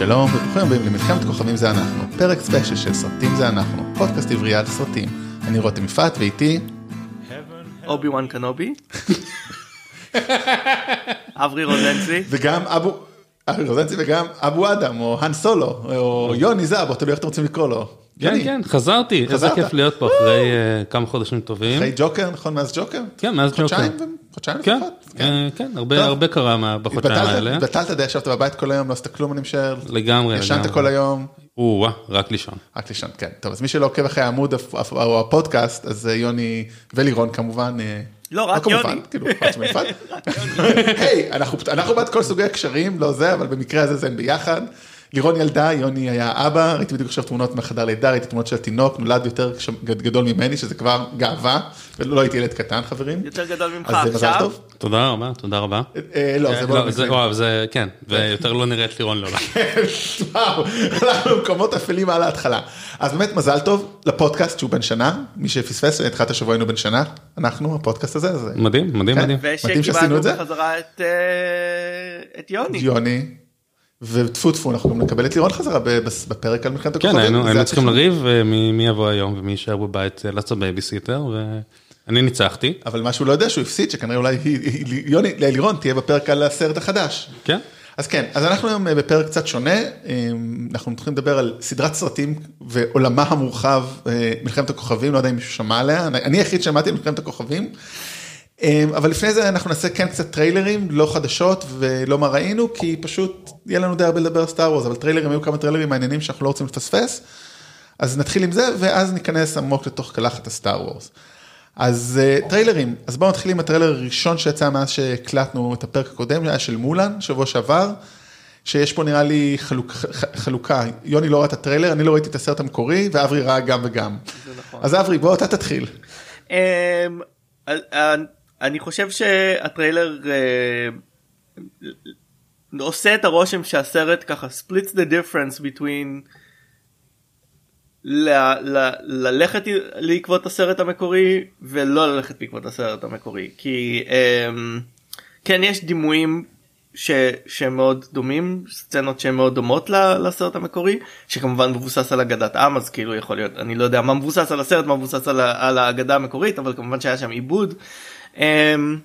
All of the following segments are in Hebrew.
שלום וברוכים הבאים למלחמת כוכבים זה אנחנו, פרק ספיישל של סרטים זה אנחנו, פודקאסט עברי על סרטים. אני רותם יפעת ואיתי אובי וואן קנובי. אברי רוזנצי. וגם אבו, אבו רוזנצי וגם אבו אדם או האן סולו או יוני זאבו, תלוי איך אתם רוצים לקרוא לו. כן, יוני, כן, חזרתי, איזה? כיף להיות פה אחרי אה, כמה חודשים טובים. אחרי ג'וקר, נכון מאז ג'וקר? כן, מאז ג'וקר. חודשיים, כן, לפחות? אה, כן, הרבה טוב. הרבה קרה בחודשיים האלה. התבטלת די, ישבת בבית כל היום, לא עשית כלום אני משער. לגמרי, ישנת לגמרי. כל היום. או-אה, רק לישון. רק לישון, כן. טוב, אז מי שלא עוקב אחרי העמוד או הפודקאסט, אז אה, יוני ולירון כמובן. לא, רק כמובן, יוני. כאילו. היי, אנחנו אנחנו בעד כל סוגי הקשרים, לא זה, אבל במקרה הזה זה הם ביחד. לירון ילדה, יוני היה אבא, ראיתי בדיוק עכשיו תמונות מהחדר לידה, ראיתי תמונות של התינוק, נולד יותר גדול ממני, שזה כבר גאווה, ולא הייתי ילד קטן חברים. יותר גדול ממך אז אה, מזל עכשיו. טוב. תודה רבה, תודה רבה. אה, לא, זה אה, בוא לא, זה-. וואו, זה, כן, ויותר לא נראית לירון לא. וואו, הלכנו למקומות אפלים על ההתחלה. אז באמת מזל טוב לפודקאסט שהוא בן שנה, מי שפספס, התחילת השבוע היינו בן שנה, אנחנו, הפודקאסט הזה, מדהים, מדהים, כן. מדהים. ושקיבלנו זה. בחזרה את, אה, את יוני. יוני, וטפו טפו, אנחנו גם נקבל את לירון חזרה בפרק על מלחמת כן, הכוכבים. זה היינו צריכים לריב אה, מי יבוא היום ומי יישאר בבית אה, לעשות בייביסיטר, ואני ניצחתי. אבל מה שהוא לא יודע שהוא הפסיד, שכנראה אולי לירון תהיה בפרק על הסרט החדש. כן, אז כן, אז אנחנו היום אה, בפרק קצת שונה, אנחנו מתחילים לדבר על סדרת סרטים ועולמה המורחב, מלחמת הכוכבים, לא יודע אם מישהו שמע עליה, אני היחיד שמעתי על מלחמת הכוכבים, אבל לפני זה אנחנו נעשה כן קצת טריילרים, לא חדשות ולא מה ראינו, כי פשוט יהיה לנו די הרבה לדבר על סטאר וורס, אבל טריילרים, היו כמה טריילרים מעניינים שאנחנו לא רוצים לפספס, אז נתחיל עם זה, ואז ניכנס עמוק לתוך קלחת הסטאר וורס. אז אה, טריילרים, אז בואו נתחיל עם הטריילר הראשון שיצא מאז שהקלטנו את הפרק הקודם, היה של מולן, שבוע שעבר, שיש פה נראה לי חלוק, חלוקה, יוני לא ראה את הטריילר, אני לא ראיתי את הסרט המקורי, ואברי ראה גם וגם. נכון. אז אברי, בוא אתה תתחיל. אני חושב שהטריילר אה, עושה את הרושם שהסרט ככה splits the difference between ל- ל- ללכת לעקבות הסרט המקורי ולא ללכת בעקבות הסרט המקורי כי אמ, כן יש דימויים ש, שהם מאוד דומים סצנות שהן מאוד דומות ל- לסרט המקורי שכמובן מבוסס על אגדת עם אז כאילו יכול להיות אני לא יודע מה מבוסס על הסרט מה מבוסס על, על האגדה המקורית אבל כמובן שהיה שם עיבוד. אמ,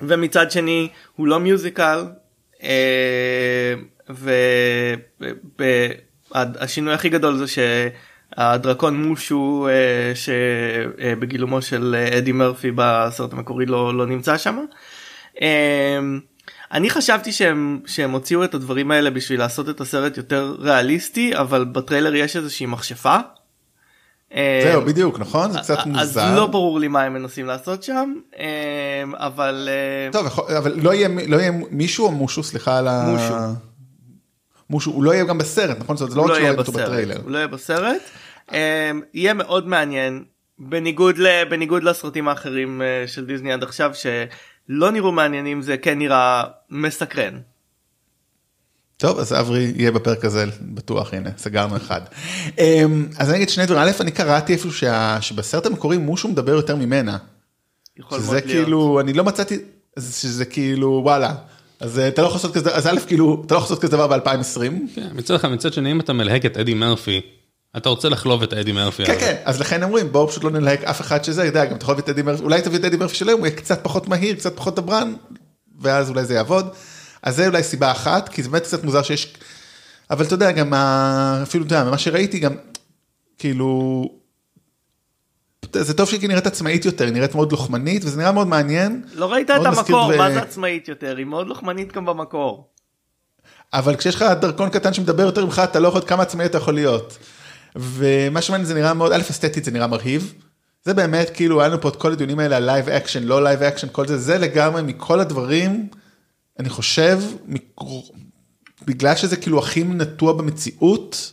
ומצד שני הוא לא מיוזיקל אה, והשינוי הכי גדול זה שהדרקון מושו אה, שבגילומו של אה, אדי מרפי בסרט המקורי לא, לא נמצא שם. אה, אני חשבתי שהם שהם הוציאו את הדברים האלה בשביל לעשות את הסרט יותר ריאליסטי אבל בטריילר יש איזושהי מכשפה. אה, זהו, בדיוק, נכון? זה קצת אז מוזר. לא ברור לי מה הם מנסים לעשות שם אה, אבל אה, טוב, אבל לא יהיה לא יהיה מישהו או מושו, סליחה על ה... מושו. מושו, הוא לא יהיה גם בסרט, נכון? זה לא רק לא יהיה ראינו אותו בסרט, בטריילר. הוא לא יהיה בסרט. אה, יהיה מאוד מעניין בניגוד ל- בניגוד לסרטים האחרים אה, של דיסני עד עכשיו שלא נראו מעניינים זה כן נראה מסקרן. טוב, אז אברי יהיה בפרק הזה, בטוח, הנה, סגרנו אחד. אמ, אז אני אגיד שני דברים, א', אני קראתי איפשהו שה- שבסרט המקורי מושו מדבר יותר ממנה. יכול שזה מאוד להיות. כאילו, אני לא מצאתי, אז שזה כאילו, וואלה. אז אה, אתה לא יכול לעשות כזה, אז א', כאילו, אתה לא יכול לעשות כזה דבר ב-2020. כן, מצד אחד, מצד שני, אם אתה מלהק את אדי מרפי, אתה רוצה לחלוב את אדי מרפי. כן. כן, אז לכן אומרים, בואו פשוט לא נלהק אף אחד שזה, יודע, גם אתה יכול להביא את אדי מרפי, אולי תביא את אדי מרפי של היום, הוא יהיה קצת פחות מהיר, קצת פחות דברן, ואז אולי זה יעבוד. אז זה אולי סיבה אחת, כי זה באמת קצת מוזר שיש, אבל אתה יודע, גם ה- אפילו, אתה יודע, ממה שראיתי גם, כאילו, זה טוב שהיא נראית עצמאית יותר, היא נראית מאוד לוחמנית, וזה נראה מאוד מעניין. לא ראית את המקור ו- מה זה עצמאית יותר היא מאוד לוחמנית גם במקור. אבל כשיש לך דרקון קטן שמדבר יותר ממך, אתה לא יכול כמה עצמאי אתה יכול להיות. ומה שמעניין זה נראה מאוד, א', אסתטית זה נראה מרהיב. זה באמת, כאילו, היה לנו פה את כל הדיונים האלה על live action, לא live action, כל זה, זה לגמרי מכל הדברים, אני חושב, בגלל שזה כאילו הכי נטוע במציאות,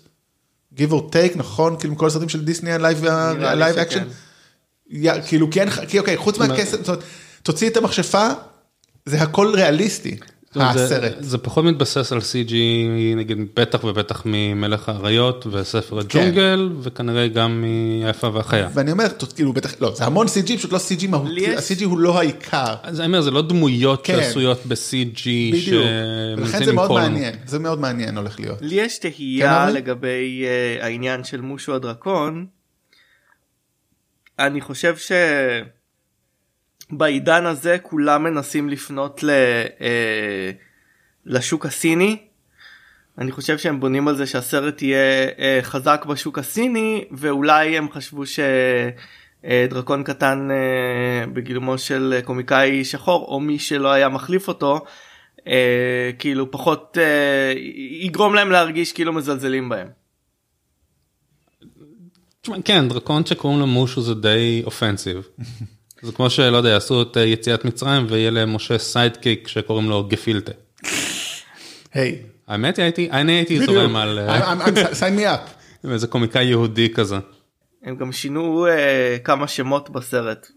give or take, נכון? כאילו, כל הסרטים של דיסני, הלייב. אקשן, כאילו, כי אוקיי, חוץ מהכסף, זאת אומרת, תוציא את המכשפה, זה הכל ריאליסטי. הסרט. זה, זה פחות מתבסס על CG, נגיד בטח ובטח ממלך האריות וספר הג'ונגל, וכנראה גם מהיפה והחיה. ואני אומר, כאילו, בטח, לא, זה המון CG, פשוט לא CG מהותי, יש- ה-CG הוא לא העיקר. אז אני אומר, זה לא דמויות כן. שעשויות ב-CG, בדיוק. ולכן זה מאוד. מעניין, זה מאוד מעניין הולך להיות. לי יש כן, תהייה אבי? לגבי uh, העניין של מושו הדרקון. אני חושב שבעידן הזה כולם מנסים לפנות ל, uh, לשוק הסיני. אני חושב שהם בונים על זה שהסרט יהיה uh, חזק בשוק הסיני ואולי הם חשבו שדרקון קטן uh, בגילומו של קומיקאי שחור או מי שלא היה מחליף אותו אה, כאילו פחות אה, יגרום להם להרגיש כאילו מזלזלים בהם. כן, דרקון שקוראים לו מושו זה די offensive. זה כמו שלא יודע, יעשו את אה, יציאת מצרים ויהיה למשה sidekick שקוראים לו גפילטה. היי, האמת היא, אני הייתי זורם על אה, sign me up. איזה קומיקאי יהודי כזה. הם גם שינו אה, כמה שמות בסרט.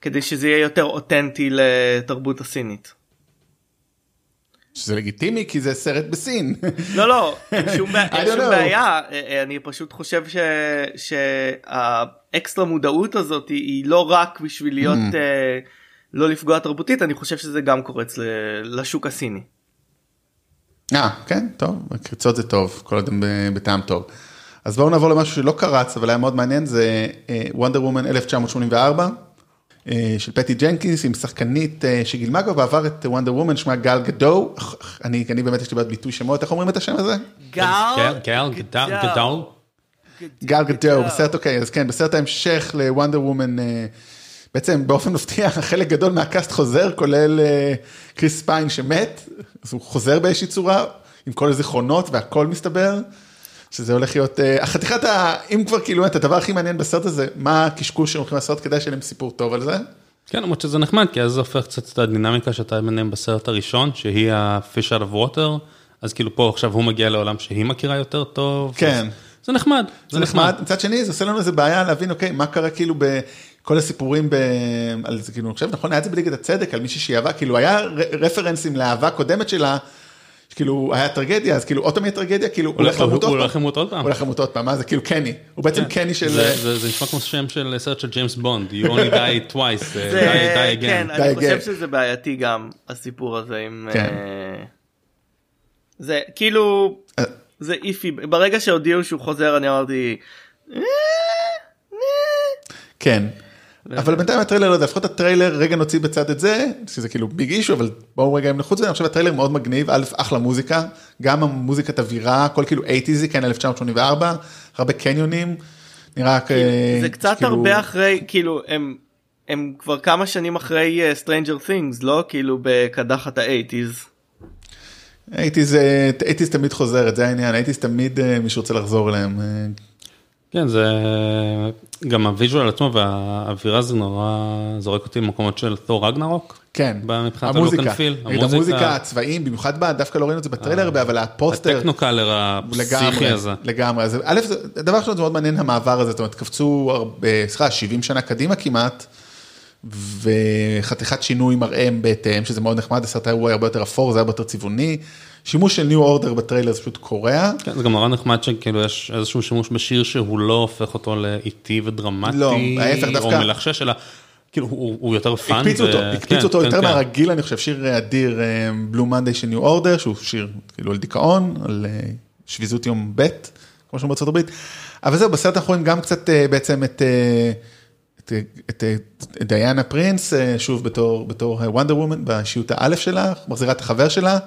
כדי שזה יהיה יותר אותנטי לתרבות הסינית. שזה לגיטימי כי זה סרט בסין. לא לא אין שום, אין שום. בעיה אה, אה, אני פשוט חושב ש... שהאקסטרה מודעות הזאת היא, לא רק בשביל להיות Mm. אה, לא לפגוע תרבותית אני חושב שזה גם קורץ ל... לשוק הסיני. אה, כן, טוב, קריצות זה טוב, כל ב- בטעם טוב. אז בואו נעבור למשהו שלא קרץ, אבל היה מאוד מעניין, זה וונדר וומן 1984, אה, של פטי ג'נקינס, עם שחקנית אה, שגילמה כבר בעבר את וונדר וומן, שמה גל גדו, אני, אני באמת יש לי בעד ביטוי שמות, איך אומרים את השם הזה? גל גדל, גדל. גל גדו, בסרט אוקיי, אז כן, בסרט ההמשך לוונדר וומן, אה, בעצם באופן מפתיע, חלק גדול מהקאסט חוזר, כולל אה, קריס פיין שמת, אז הוא חוזר באיזושהי צורה, עם כל הזיכרונות והכל מסתבר, שזה הולך להיות, אה, החתיכת, ה- אם כבר כאילו, את הדבר הכי מעניין בסרט הזה, מה הקשקוש שהם הולכים לעשות, כדאי שיהיה להם סיפור טוב על זה. כן, למרות שזה נחמד, כי אז זה הופך קצת את הדינמיקה שאתה ביניהם בסרט הראשון, שהיא ה-fish out of water, אז כאילו פה עכשיו הוא מגיע לעולם שהיא מכירה יותר טוב. כן. זה נחמד. זה נחמד, מצד שני זה עושה לנו איזה בעיה להבין אוקיי מה קרה כאילו בכל הסיפורים ב... על זה כאילו אני חושב נכון היה את זה בליגת הצדק על מישהי שהיא אהבה כאילו היה רפרנסים לאהבה קודמת שלה. כאילו היה טרגדיה אז כאילו עוד פעם יהיה טרגדיה כאילו הוא הוא הולך למות הוא עוד הולך פעם. למות עוד פעם. הוא הולך למות עוד פעם מה זה כאילו קני הוא בעצם קני של זה- נשמע כמו שם של סרט של ג'יימס בונד, you only die twice, אה, die die כן, again. אני חושב again. שזה בעייתי גם הסיפור הזה עם כן. אה, זה כאילו אה. זה איפי ברגע שהודיעו שהוא חוזר אני אמרתי "אה, כן. אבל בינתיים הטריילר לא יודע לפחות הטריילר רגע נוציא בצד את זה שזה כאילו big issue אבל בואו רגע אם נחוץ אני חושב הטריילר מאוד מגניב א' אחלה מוזיקה גם המוזיקת אווירה הכל כאילו 80's כן 1984 הרבה קניונים. נראה כ- זה קצת כאילו- הרבה אחרי כאילו הם הם כבר כמה שנים אחרי אה, Stranger Things לא כאילו בקדחת האייטיז. הייתי זה הייתי תמיד חוזרת זה העניין הייתי תמיד אה, מישהו רוצה לחזור אליהם. אה, כן, זה גם ה-visual עצמו והאווירה זה נורא זורק אותי למקומות של תור רגנארוק. כן, המוזיקה, המוזיקה. הצבעים, במיוחד בה, דווקא לא ראינו את זה בטריילר הרבה, אבל הפוסטר, הטכניקולור הפסיכי לגמרי, הזה. לגמרי, אז א', הדבר ראשון זה מאוד מעניין המעבר הזה, זאת אומרת, קפצו, הרבה, סליחה, 70 שנה קדימה כמעט, וחתיכת שינוי מראה בהתאם, שזה מאוד נחמד, הסרט היה הרבה יותר אפור, זה היה הרבה יותר צבעוני, שימוש של ניו אורדר בטריילר זה פשוט קורע, כן, זה גם נורא נחמד שכאילו יש איזשהו שימוש בשיר שהוא לא הופך אותו לאיטי ודרמטי, לא, ההפך, או דווקא- מלחשש, אלא כאילו הוא הוא יותר fun. הקפיץ ו- אותו, כן, הקפיץ אותו כן, יותר כן. מהרגיל, אני חושב, שיר אדיר, Blue Monday של ניו אורדר, שהוא שיר כאילו על דיכאון, על אה, שביזות יום ב', כמו שאומרים בארצות הברית, אבל זהו, בסרט אנחנו רואים גם קצת אה, בעצם את, אה, את, אה, את, אה, את דיאנה פרינס, אה, שוב בתור, בתור וונדר וומן, באישיות האלף שלה, מחזירה את החבר שלה,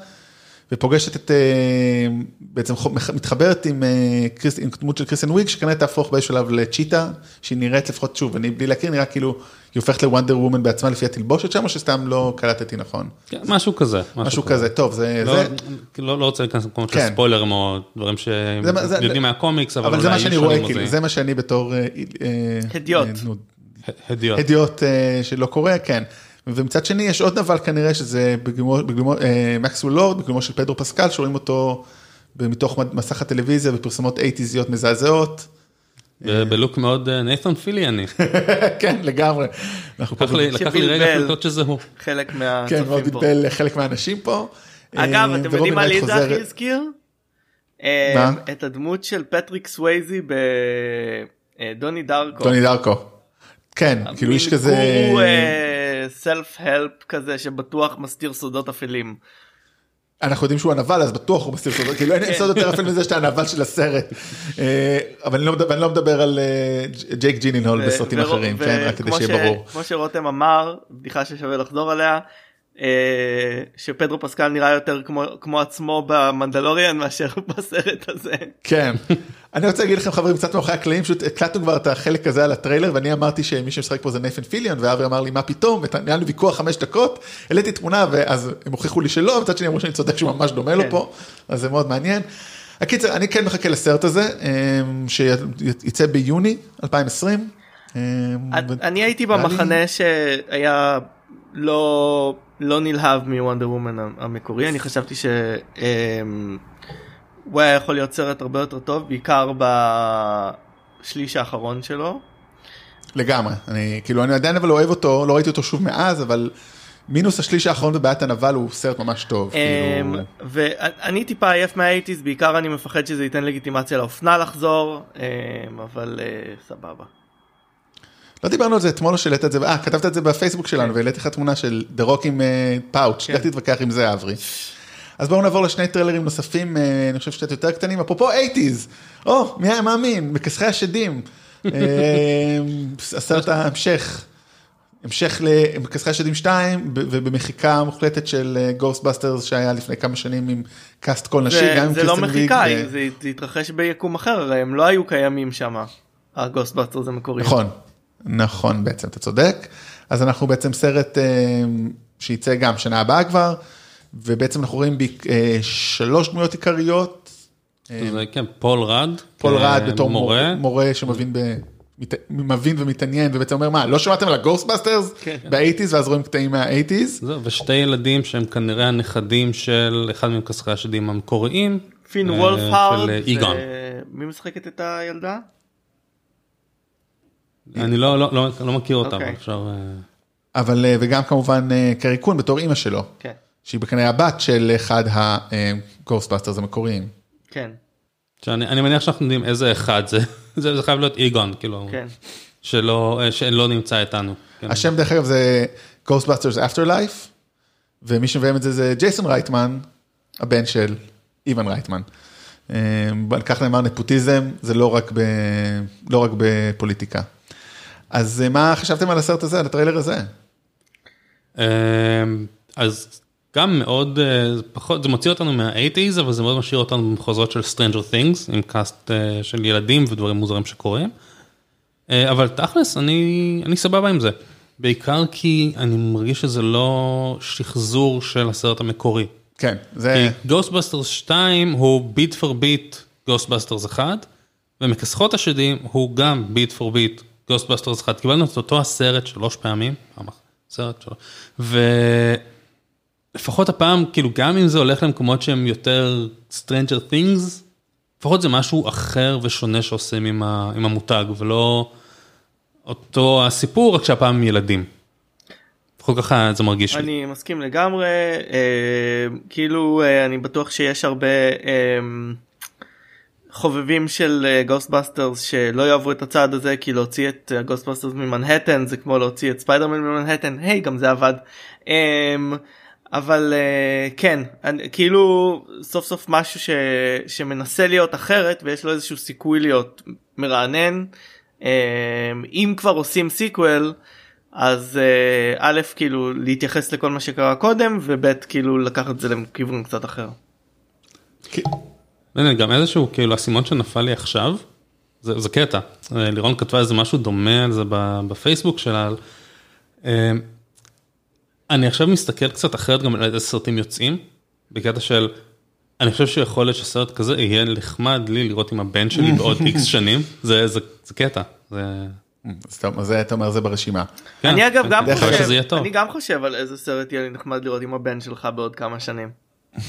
ופוגשת את, אה, בעצם מתחברת עם, אה, קריס, עם דמות של קריסטן וויג, שכנראה תהפוך באיזשהו שלב לצ'יטה, שהיא נראית לפחות, שוב, אני בלי להכיר, נראה כאילו היא הופכת לוונדר וומן בעצמה לפי התלבושת שם, או שסתם לא קלטתי נכון? כן, משהו כזה. משהו כזה, טוב, זה, לא- זה, לא לא רוצה להיכנס למקומות של כן. ספוילרים או דברים שיודעים מהקומיקס, אבל אבל זה אולי מה שאני אי-אפשר רואה, ללמוד כאילו, זה. זה מה שאני בתור... אה, הדיוט. הדיוט. הדיוט שלא קורה, כן. ומצד שני יש עוד נבל כנראה שזה אה, מקסוול לורד, בגלומו של פדרו פסקל, שרואים אותו מתוך מסך הטלוויזיה בפרסומות אייטיזיות מזעזעות. ב- ב-look מאוד אה, נייתן פיליאן. כן, לגמרי. לקח לי- רגע. לקלוט שזה הוא. חלק כן, מאוד מהצופים פה. התבל חלק מהאנשים פה. אגב, אה, אתם יודעים מה לי זה הכי הזכיר? אה, מה? את הדמות של פטריק סווייזי בדוני דארקו. דוני דארקו. כן, כאילו איש כזה... self help כזה שבטוח מסתיר סודות אפלים. אנחנו יודעים שהוא הנבל אז בטוח הוא מסתיר סודות, כאילו אין כן. סוד יותר אפל מזה שאתה הנבל של הסרט. אה, אבל אני לא מדבר- לא על אה, ג'ייק ג'ילנהול ו- בסרטים אחרים, כן, רק כדי שיהיה ברור. כמו שרותם אמר, בדיחה ששווה לחזור עליה, שפדרו פסקל נראה יותר כמו- כמו עצמו במנדלוריאן מאשר בסרט הזה. כן. אני רוצה להגיד לכם חברים קצת מאחורי הקלעים, פשוט הקלטנו כבר את החלק הזה על הטריילר ואני אמרתי שמי שמשחק פה זה נייתן פיליאן ואברי אמר לי מה פתאום, והיה לנו ויכוח חמש דקות, העליתי תמונה ואז הם הוכיחו לי שלא, מצד שני אמרו שאני צודק שהוא ממש דומה לו כן. פה, אז זה מאוד מעניין. הקיצר, אני כן מחכה לסרט הזה, אה, שיצא ביוני 2020. אה, אני הייתי במחנה שהיה לא לא נלהב מוונדר וומן המקורי אני חשבתי שהוא היה יכול להיות סרט הרבה יותר טוב בעיקר בשליש האחרון שלו. לגמרי, אני כאילו אני עדיין אבל אוהב אותו, לא ראיתי אותו שוב מאז, אבל מינוס השליש האחרון בבעיית הנבל הוא סרט ממש טוב. אמ, כאילו... ואני טיפה עייף מהאייטיז בעיקר אני מפחד שזה ייתן לגיטימציה לאופנה לחזור אמ, אבל אה, סבבה. לא דיברנו על זה אתמול או שהעלית את זה, אה, כתבת את זה בפייסבוק שלנו והעליתי לך תמונה של The Rock עם פאוץ', כן. לך תתווכח עם זה אברי. אז בואו נעבור לשני טריילרים נוספים, אה, אני חושב שקצת יותר קטנים, אפרופו 80's, או, מי היה מאמין, מכסחי השדים, אה, הסרט ההמשך, המשך למכסחי השדים 2, ב- ובמחיקה מוחלטת של Ghostbusters שהיה לפני כמה שנים עם cast כולו נשי, גם עם זה לא קריסטן מחיקה ויג, זה זה התרחש ביקום אחר הרי הם לא היו קיימים שם. ה Ghostbusters המקוריים. נכון, נכון בעצם, אתה צודק. אז אנחנו בעצם סרט אה, שייצא גם שנה הבאה כבר, ובעצם אנחנו רואים ב- אה, שלוש דמויות עיקריות. זה כן, פול רד. פול אה, רד בתור מורה, מורה. שמבין ב... מבין ומתעניין ובעצם אומר מה לא שמעתם על ה Ghostbusters כן. באייטיז ואז רואים קטעים מהאייטיז ושתי ילדים שהם כנראה הנכדים של אחד מכסחי השדים המקוריים. פין אה, וולפהרד. של איגון. מי משחקת את הילדה? אני לא, לא, לא, לא מכיר אותה, אוקיי. אבל אפשר... אה, אבל אה, וגם כמובן אה, קרי קון בתור אימא שלו כן. שהיא כנראה הבת של אחד ה Ghostbusters המקוריים. כן. שאני אני מניח שאנחנו יודעים איזה אחד זה, זה, זה חייב להיות איגון, כאילו, כן. שלא, אה, שלא נמצא איתנו. כן. השם דרך אגב זה Ghostbusters Afterlife, ומי שמביים את זה זה ג'ייסון רייטמן, הבן של איוון רייטמן. אה, כך נאמר נפוטיזם, זה לא רק, ב, לא רק בפוליטיקה. אז אה, מה חשבתם על הסרט הזה, על הטריילר הזה? אה, אז גם מאוד, אה, פחות, זה מוציא אותנו מה-80's, אבל זה מאוד משאיר אותנו במחוזות של Stranger Things, עם קאסט אה, של ילדים ודברים מוזרים שקורים. אבל תכלס, אני, אני סבבה עם זה. בעיקר כי אני מרגיש שזה לא שחזור של הסרט המקורי. כן, זה, כי Ghostbusters 2 הוא ביט פור ביט Ghostbusters 1, ומכסחות השדים הוא גם ביט פור ביט Ghostbusters 1. קיבלנו את אותו הסרט שלוש פעמים, פעם אחת, סרט שלוש, ולפחות הפעם, כאילו גם אם זה הולך למקומות שהם יותר Stranger Things, לפחות זה משהו אחר ושונה שעושים עם, ה, עם המותג, ולא אותו הסיפור, רק שהפעם עם ילדים. לפחות ככה זה מרגיש לי. אני מסכים לגמרי אה, כאילו אה, אני בטוח שיש הרבה אה, חובבים של Ghostbusters שלא יאהבו את הצעד הזה כי להוציא את Ghostbusters ממנהטן זה כמו להוציא את ספיידרמן ממנהטן היי גם זה עבד. אה, אבל אה, כן אני, כאילו סוף סוף משהו ש, שמנסה להיות אחרת ויש לו איזשהו סיכוי להיות מרענן אה, אם כבר עושים sequel אז אה, א' כאילו להתייחס לכל מה שקרה קודם וב' כאילו לקחת את זה לכיוון קצת אחר. הנה, גם איזשהו, כאילו, האסימון שנפל לי עכשיו, זה, זה קטע. אה, לירון כתבה איזה משהו דומה על זה ב- בפייסבוק שלה. אה, אני עכשיו מסתכל קצת אחרת גם על איזה סרטים יוצאים, בקטע של, אני חושב שיכול להיות שסרט כזה יהיה נחמד לי לראות עם הבן שלי בעוד איקס שנים, זה, זה, זה קטע. זה... אז אתה- אז זה אתה אומר זה ברשימה. כן, אני אגב כן, גם חושב. אני גם חושב על איזה סרט יהיה לי נחמד לראות עם הבן שלך בעוד כמה שנים.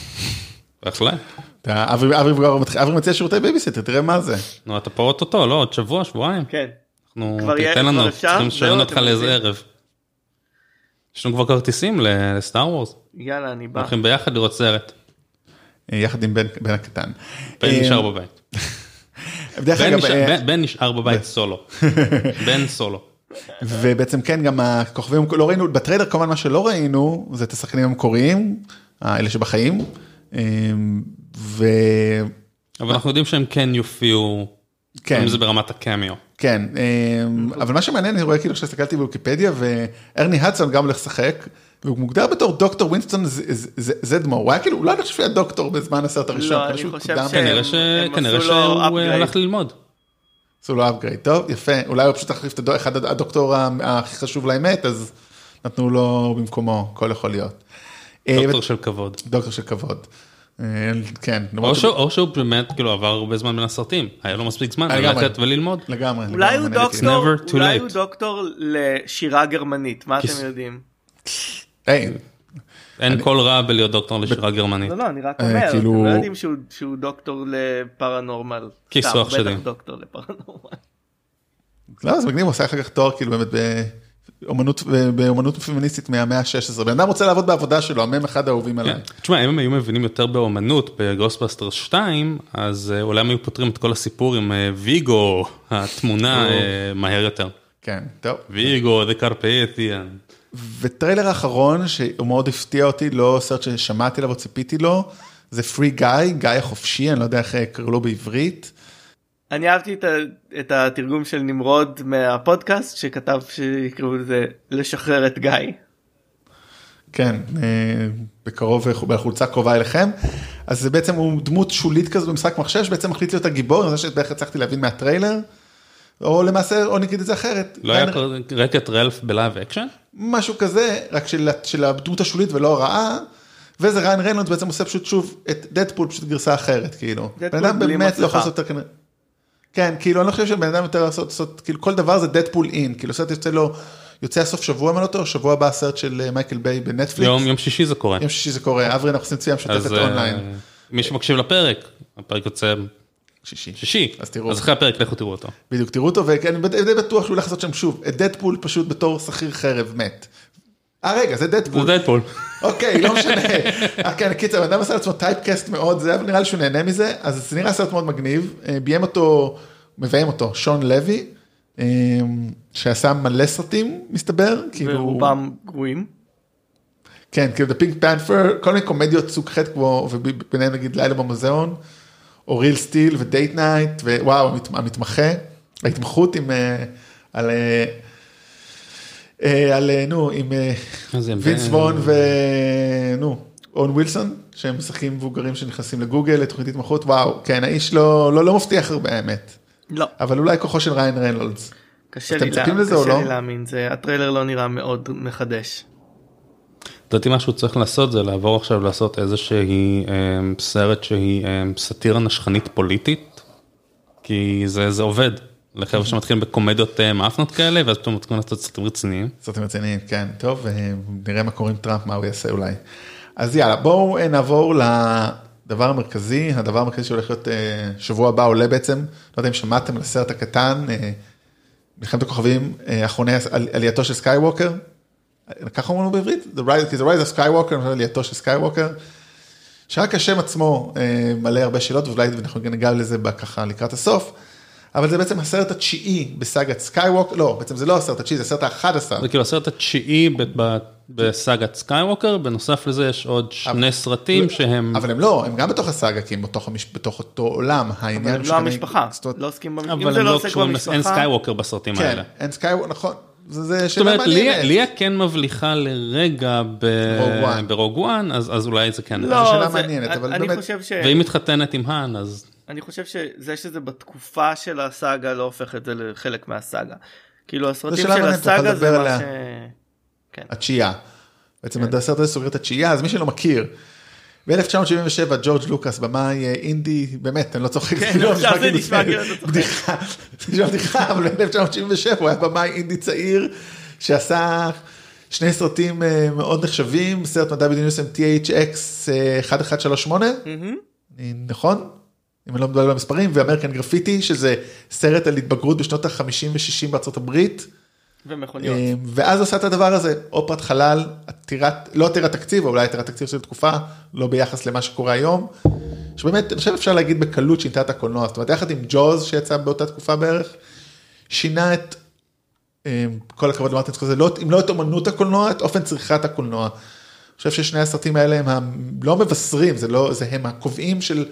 בהחלט. אתה- אברי מציע שירותי בייביסיטר, תראה מה זה. נו אתה פה אוטוטו, לא, עוד שבוע, שבועיים. כן. אנחנו, תיתן לנו? צריכים לשלם זהו, אותך לאיזה? ערב. יש לנו כבר כרטיסים לסטאר וורס. יאללה אני בא. הולכים ביחד לראות סרט. אה, יחד עם בן הקטן. בן אה, נשאר בבית. דרך בן נשאר- אה, בן- נשאר בבית סולו. בן סולו. ובעצם כן גם הכוכבים לא ראינו בטריילר כמובן מה שלא ראינו זה את השחקנים המקוריים האלה שבחיים. אה, וכן אבל אנחנו יודעים שהם כן יופיעו, כן. אם זה ברמת הקמיו. כן אה, אבל מה שמעניין אני רואה כאילו שהסתכלתי בוויקיפדיה וארני הדסון גם הולך לשחק. והוא מוגדר בתור דוקטור ווינסטון ז- ז- ז- זדמור הוא היה כאילו אולי אני חושב שהוא היה דוקטור בזמן הסרט הראשון. לא, אני חושב קודם. ש- כנראה שהוא upgrade. הלך ללמוד. עשו לו upgrade טוב יפה אולי הוא פשוט החליף את אחד הדוקטור הכי חשוב להם מת אז נתנו לו במקומו הכל יכול להיות. אה, דוקטור של כבוד. דוקטור של כבוד. אה, כן, או שהוא- או שהוא באמת כאילו עבר הרבה זמן בין הסרטים, היה לו מספיק זמן. ללכת וללמוד. לגמרי. אולי לגמרי, הוא. דוקטור, לשירה גרמנית, מה אתם יודעים? אין כל רע בלהיות דוקטור לשירה גרמנית. לא, לא, אני רק אה, אומר, כאילו- אתם לא יודעים שהוא- שהוא דוקטור לפרנורמל. כיסוח שלי. בטח דוקטור לפרנורמל. לא, זה מגניב, הוא עושה אחר כך תואר כאילו באמת באומנות, באומנות פמיניסטית מהמאה ה-16. בן אדם רוצה לעבוד בעבודה שלו, המם אחד האהובים עליי. כן. תשמע, אם הם היו מבינים יותר באומנות ב Ghostbusters 2, אז אה, אולי הם היו פותרים את כל הסיפור עם אה, ויגו, התמונה אה, מהר יותר. כן, טוב. ויגו, the Carpathian. וטריילר האחרון שהוא מאוד הפתיע אותי, לא סרט ששמעתי עליו או ציפיתי לו, זה Free Guy, גיא החופשי, אני לא יודע איך קראו לו בעברית. אני אהבתי את ה- את התרגום של נמרוד מהפודקאסט שכתב שיקראו לזה לשחרר את גיא. כן, אה, בקרוב, בחולצה קרובה אליכם. אז זה בעצם הוא דמות שולית כזו במשחק מחשב, שבעצם מחליט להיות הגיבור, זה שבערך הצלחתי להבין מהטריילר. או למעשה, או נגיד את זה אחרת. לא היה ריין- Wreck-It Ralph ב live action? משהו כזה, רק של, של הדמות השולית ולא הרעה. וזה ריין ריינולדס בעצם עושה פשוט שוב את דדפול, פשוט גרסה אחרת, כאילו. דדפול בן אדם בלי באמת לא יכול. לעשות יותר כנראה. כן, כאילו אני לא חושב שבן אדם יותר לעשות, לעשות, כאילו כל דבר זה דדפול אין, כאילו סרט יוצא לו, יוצא הסוף שבוע אם אני לא טועה, שבוע הבא הסרט של אה, מייקל ביי בנטפליקס. יום יום שישי זה קורה. יום שישי זה קורה, אברי אנחנו עושים צפייה משותפת אה, אונליין. מי שמקשיב לפרק, הפרק יוצא שישי. שישי, אז תראו. אז אחרי הפרק לכו תראו אותו. בדיוק, תראו אותו, ואני די בטוח שהוא הולך לעשות שם שוב, את דדפול פשוט בתור שכיר חרב מת. אה רגע, זה זה דדפול. דדפול. אוקיי, לא משנה. אה, כן, קיצר, אדם עשה לעצמו typecast מאוד, זה, אבל נראה לי שהוא נהנה מזה, אז זה נראה סרט מאוד מגניב. אה, ביים אותו, מביים אותו, שון לוי, אה, שעשה מלא סרטים, מסתבר, כאילו, ורובם גרועים. כן, כאילו, The Pink Panther, כל מיני קומדיות סוג ח' כמו, וביניהם נגיד לילה במוזיאון, או Real Steel ו Date Night, ווואו, המת- המתמחה, ההתמחות עם, על, על, אה, נו, עם אה, וינס וון ונו, און ווילסון, שהם משחקים מבוגרים שנכנסים לגוגל לתוכנית התמחות, וואו, כן, האיש לא, לא, לא מבטיח הרבה האמת, לא. אבל אולי כוחו של ריין ריינולדס. קשה אתם לי מצפים לה- לזה או קשה לא? לי להאמין, זה- הטריילר לא נראה מאוד מחדש. לדעתי מה שהוא צריך לעשות זה לעבור עכשיו לעשות איזושהי אמ, סרט שהיא אמ, סאטירה נשכנית פוליטית, כי זה זה עובד. לחבר'ה שמתחילים בקומדיות אה, מאפנות כאלה ואז פתאום מתחילים לעשות סרטים רציניים. סרטים רציניים, כן, טוב, אה, נראה מה קורה עם טראמפ, מה הוא יעשה אולי. אז יאללה, בואו אה, נעבור לדבר המרכזי, הדבר המרכזי שהולך להיות שבוע הבא עולה בעצם, לא יודע אם שמעתם על הסרט הקטן, מלחמת הכוכבים, אחרוני על- עלייתו של סקייווקר, ככה אומרים בעברית? The Rise, of Skywalker, עלייתו של סקייווקר, שרק השם עצמו מלא הרבה שאלות, ואולי אנחנו ניגע לזה ככה לקראת הסוף. אבל זה בעצם הסרט התשיעי בסאגת סקייוו, לא, בעצם זה לא הסרט התשיעי, זה הסרט האחד עשר. זה כאילו הסרט התשיעי ב- ב- בסאגת סקייווקר, בנוסף לזה יש עוד שני סרטים שהם, אבל הם לא, הם גם בתוך הסאגה, כי הם בתוך, המש... בתוך אותו עולם, אבל העניין הם הוא לא המשפחה, לא עוסקים במשפחה. אבל הם לא לא קשורים, אין סקייווקר בסרטים כן, האלה. אין סקייווק, נכון, זה, זה זאת שאלה אומרת, ליה, כן מבליחה לרגע ברוג וואן. אז אז אולי זה כן. זו לא, שאלה זה- מעניינת, אבל אני באמת- חושב ש... והיא מתחתנת עם האן, אז אני חושב שזה שזה בתקופה של הסאגה לא הופך את זה לחלק מהסאגה. כאילו הסרטים של הסאגה זה מה. ש... התשיעייה. בעצם כן. הסרט הזה סוגר את התשיעייה, אז מי שלא מכיר, ב-1977 ג'ורג' לוקאס, במאי אה, אינדי, באמת, אני לא צוחק, כן, זה לא עכשיו זה כאילו נשמע כאילו אתה צוחק. בדיחה, זה נשמע בדיחה, אבל ב-1977 הוא היה במאי אינדי צעיר, שעשה, שני סרטים אה, מאוד נחשבים, סרט מדע בדיוק עם THX אה, 1138, מהמם. אני- נכון? אם אני לא מדבר במספרים, ואמריקן גרפיטי, שזה סרט על התבגרות בשנות ה-50 ו-60 בארצות הברית. ומכוניות. אה, ואז עשה את הדבר הזה, אופרת חלל, עתירת, לא עתירת תקציב, או אולי עתירת תקציב של תקופה, לא ביחס למה שקורה היום. שבאמת, אני חושב אפשר להגיד בקלות שינתה את הקולנוע, זאת אומרת, יחד עם ג'וז שיצא באותה תקופה בערך, שינה את, אה, כל הכבוד למרטין סקורסזה, לא, אם לא את אמנות הקולנוע, את אופן צריכת הקולנוע. אני חושב ששני הסרטים האלה הם לא מבשרים, זה לא, זה הם הקובעים של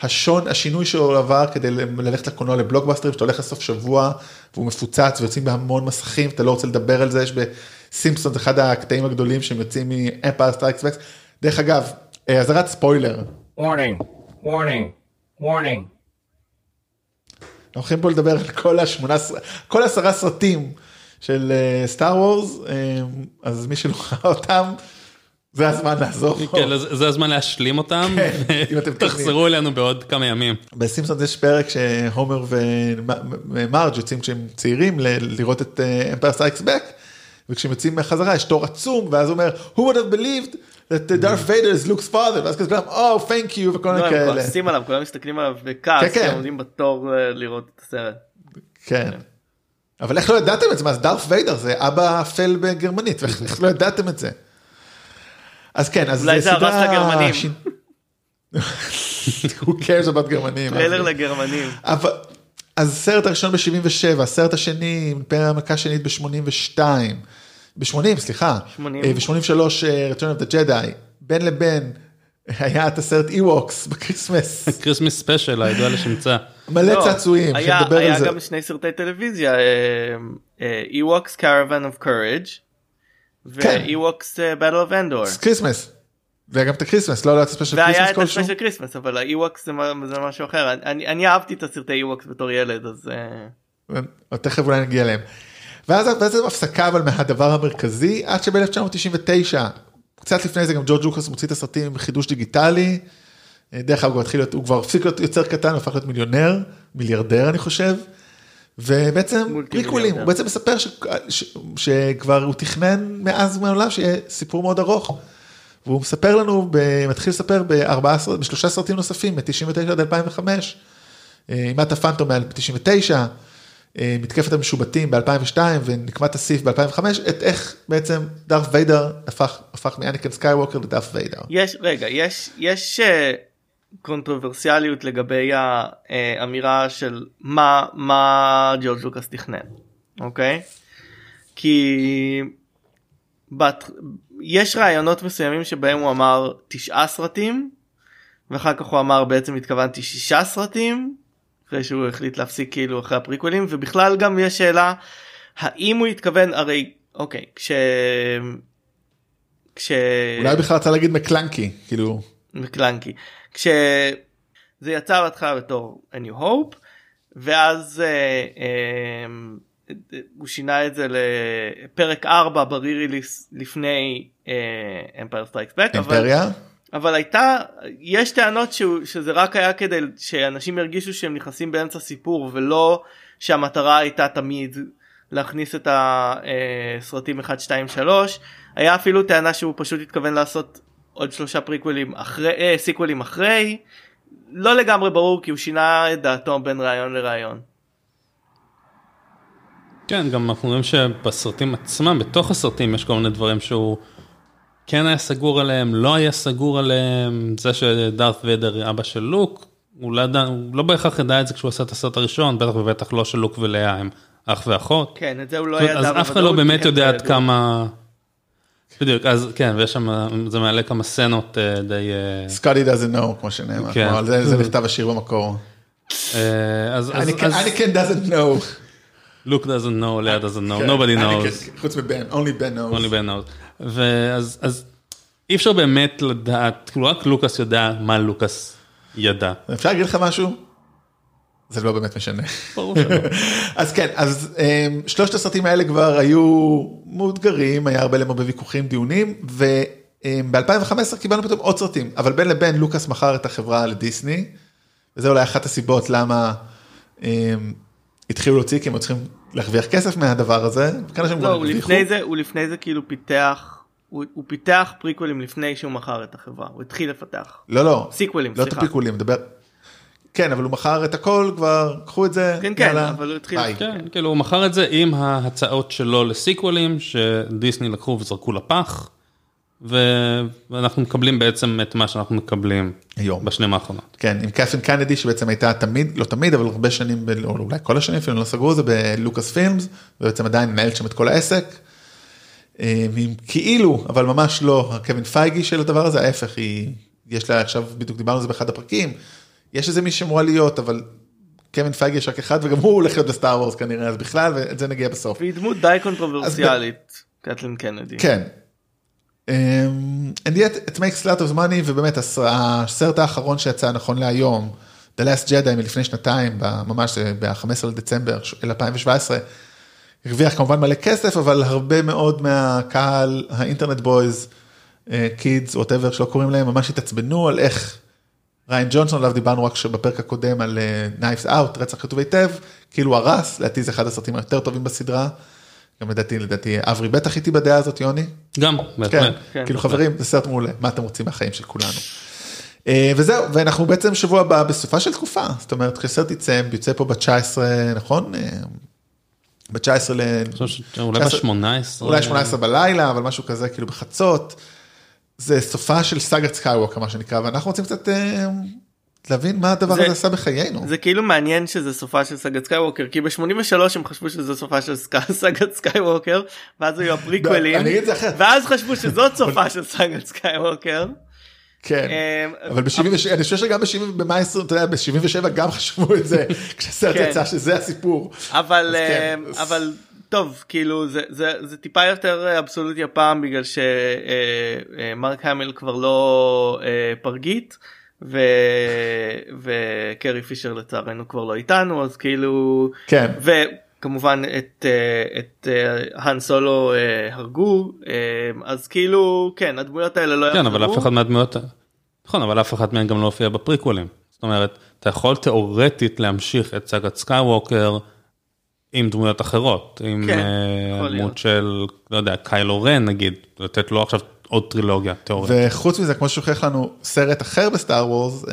השון, השינוי שהוא עבר כדי ללכת לקולנוע לבלוקבאסטרים, שאתה הולך לסוף שבוע והוא מפוצץ ויוצאים בהמון מסכים, אתה לא רוצה לדבר על זה, יש בסימפסונס, אחד הקטעים הגדולים שהם יוצאים מ Empire Strikes Back. דרך אגב, אה, אזהרת ספוילר, Warning, warning, warning. אנחנו הולכים פה לדבר על כל השמונה, כל עשרה סרטים של סטאר וורס, אז מי שלא ראה אותם, זה הזמן לעזוב. כן, זה זה הזמן להשלים אותם, כן, אם אתם תחזרו אלינו בעוד כמה ימים. בסימפסונס יש פרק שהומר ומרג' יוצאים כשהם צעירים ל- לראות את Empire Strikes Back, וכשהם יוצאים מההקרנה יש תור עצום, ואז הוא אומר, who would have believed that Darth Vader is Luke's father, ואז כזה כולם, oh thank you וכל לא, מיני הם כאלה. כועסים עליו, כולם מסתכלים עליו בכעס, כן, כן. הם עומדים בתור אה, לראות את הסרט. כן. אבל איך לא ידעתם את זה? מה, אז דארת' ויידר זה אבא אפל בגרמנית, ואיך איך לא ידעתם את זה? אז כן, אז אולי זה סתם הרס לגרמנים. ש- Who cares about גרמנים? ספוילר אז- לגרמנים. אבל, אז הסרט הראשון ב-77, הסרט השני, אימפריה המכה שנית ב-82, ב-80, סליחה, 80. ב-83, Return of the Jedi, בין לבין, היה את הסרט Ewoks ב Christmas, Christmas Special הידוע לשמצה. מלא לא, צעצועים, היה- שנדבר על היה זה. גם שני סרטי טלוויזיה, Ewoks Caravan of Courage, כן. אה, Battle of Endor. Christmas. והיה גם את ה Christmas, לא היה את ה Special והיה Christmas את. ה Special Christmas, אבל ה-Ewoks זה זה משהו אחר. אני- אני אהבתי את הסרטי Ewoks בתור ילד, אז... אה, תכף אולי נגיע אליהם. ואז זו הפסקה אבל מהדבר המרכזי עד שב-1999 קצת לפני זה גם ג'ורג' לוקאס מוציא את הסרטים עם חידוש דיגיטלי. דרך אגב הוא התחיל להיות הוא כבר הפסיק להיות יוצר קטן הפך להיות מיליונר מיליארדר אני חושב. ובעצם מולטי prequel־ים הוא. בעצם מספר ש, ש, שכבר הוא תכנן מאז ומעולם שיהיה סיפור מאוד ארוך. והוא מספר לנו, ב- מתחיל לספר ב-99, בשלושה סרטים נוספים, מ-99 עד 2005, אה, אימת הפנטום ב-99, מתקפת המשובטים ב-2002 ונקמת הסית' ב-2005, את איך בעצם דארת' ויידר הפך, הפך מאנקין סקייווקר לדארת' ויידר. יש, רגע, יש, יש אה, קונטרוברסיאליות לגבי האמירה של מה, מה ג'ורג' לוקאס תכנן, אוקיי? כי בת, יש רעיונות מסוימים שבהם הוא אמר תשעה סרטים, ואחר כך הוא אמר בעצם התכוונתי שישה סרטים, אחרי שהוא החליט להפסיק כאילו אחרי הפריקוולים, ובכלל גם יש שאלה האם הוא התכוון, הרי אוקיי, כש... כש... אולי בכלל רצה להגיד מקלנקי, כאילו, מקלנקי כשזה יצא בהתחלה בתור a new hope ואז אה, אה, הוא שינה את זה לפרק 4 ב re-release לפני Empire Strikes Back אימפריה. אבל הייתה יש טענות שהוא, שזה רק היה כדי שאנשים ירגישו שהם נכנסים באמצע סיפור ולא שהמטרה הייתה תמיד להכניס את הסרטים 1 2 3 היה אפילו טענה שהוא פשוט התכוון לעשות עוד שלושה prequel־ים אחרי אה, sequel־ים אחרי לא לגמרי ברור כי הוא שינה את דעתו בין רעיון לרעיון. כן, גם אנחנו רואים שבסרטים עצמם, בתוך הסרטים יש כל מיני דברים שהוא כן היה סגור עליהם, לא היה סגור עליהם, זה שדארת ויידר אבא של לוק, הוא לא, ידע, הוא לא בהכרח ידע את זה כשהוא עשה את הסרט הראשון, בטח ובטח לא של לוק ולאה הם אח ואחות. כן את זה הוא לא ידע. אז אף אחד לא באמת יודע עד. כמה... בדיוק, אז כן, ויש שם, זה מעלה כמה סצנות אה, די... אה, סקוטי doesn't know, כמו שנאמר, כן. על זה זה נכתב השיר במקור. אה, אז אז- אז אניקן doesn't know. לוק doesn't know, לאה doesn't know, כן, nobody אניקן, knows. חוץ מבן, only Ben knows. only Ben knows. ואז אז אי אפשר באמת לדעת, כאילו רק לוקאס יודע מה לוקאס ידע. אפשר להגיד לך משהו? זה לא באמת משנה. ברור שלא. אז כן, אז um, שלושת הסרטים האלה כבר היו מאותגרים, היה הרבה להם הרבה ויכוחים, דיונים, וב-2015 קיבלנו פתאום עוד סרטים, אבל בין לבין לוקאס מכר את החברה לדיסני, וזה אולי אחת הסיבות למה um, התחילו להוציא, כי הם צריכים להרוויח כסף מהדבר הזה. לא, הוא. לפני זה, הוא לפני זה כאילו פיתח, הוא הוא פיתח פריקוולים לפני שהוא מכר את החברה, הוא התחיל לפתח. לא לא. סיקוולים, לא את סליחה. הפיקולים, מדבר. כן אבל הוא מכר את הכל כבר קחו את זה. כן, כן, יאללה, אבל הוא התחיל- ביי. כן, כאילו הוא מכר את זה עם ההצעות שלו לסיקוולים שדיסני לקחו וזרקו לפח. ו- ואנחנו מקבלים בעצם את מה שאנחנו מקבלים היום. בשנים האחרונות. כן, עם קתלין קנדי שבעצם הייתה תמיד, לא תמיד, אבל הרבה שנים, או אולי כל השנים אפילו לא סגרו את זה בלוקאס פילמס, ובעצם עדיין מנהלת שם את כל העסק. אה, עם כאילו, אבל ממש לא, קווין פייגי של הדבר הזה, ההפך, היא, יש לה עכשיו, בדיוק דיברנו על זה באחד הפרקים, יש איזה מי שאמורה להיות, אבל קווין פייגי יש רק אחד, וגם הוא הולך להיות בסטאר וורס כנראה, אז בכלל, ואת זה נגיע בסוף. והיא דמות די קונטרוברסיאלית, קתלין קנדי. כן. Um, and yet it makes a lot of money ובאמת הס- הסרט האחרון שיצא נכון להיום, The Last Jedi מלפני שנתיים, ממש ב-15 לדצמבר של 2017, הרוויח כמובן מלא כסף, אבל הרבה מאוד מהקהל, האינטרנט boys, kids, whatever שלא קוראים להם, ממש התעצבנו על איך ריאן ג'ונסון, עליו דיברנו רק בפרק הקודם על Knives Out, רצח כתוב היטב, כאילו הרס, לדעתי זה אחד הסרטים היותר טובים בסדרה. גם לדעתי, לדעתי, אברי בטח איתי בדעה הזאת, יוני. גם, כן, בהחלט. כן, כאילו בהחלט. חברים, זה סרט מעולה, מה אתם רוצים מהחיים של כולנו. אה, וזהו, ואנחנו בעצם שבוע הבא בסופה של תקופה, זאת אומרת, כשסרט יצא, יוצא פה ב-19, נכון? אה, ב-19 ל... אולי ב-18. אולי 18 בלילה, אבל משהו כזה, כאילו בחצות. זה סופה של סאגת סקייווקר, מה שנקרא, ואנחנו רוצים קצת אה, להבין מה הדבר זה- הזה עשה בחיינו. זה כאילו מעניין שזה סופה של סאגת סקייווקר כי ב-83 הם חשבו שזה סופה של סק- סאגת סקייווקר ואז היו הפריקוולים. ואז חשבו שזאת סופה של סאגת סקייווקר. כן, אה, אבל ב-77, אני חושב שגם ב-70, במאה ה-20, אתה יודע, ב-77 גם חשבו את זה, כשהסרט כן. יצא, שזה הסיפור. אבל כן, אה, אז- אבל טוב כאילו זה זה זה טיפה יותר אבסולוטי הפעם בגלל שמארק המיל כבר לא אה, פרגית ו- וקרי פישר לצערנו כבר לא איתנו אז כאילו כן. וכמובן את אה, את אה, האן סולו אה, הרגו אה, אז כאילו כן הדמויות האלה לא כן, אבל. אף אחד מהדמויות, נכון, אבל אף אחת מהן גם לא הופיע בפריקוולים. זאת אומרת, אתה יכול תאורטית להמשיך את סאגת סקייווקר עם דמויות אחרות, עם כן, אה. דמות של, לא יודע, קיילו רן נגיד, לתת לו עכשיו עוד טרילוגיה תיאורטית. וחוץ מזה, כמו שהוכיח לנו סרט אחר בסטאר וורס,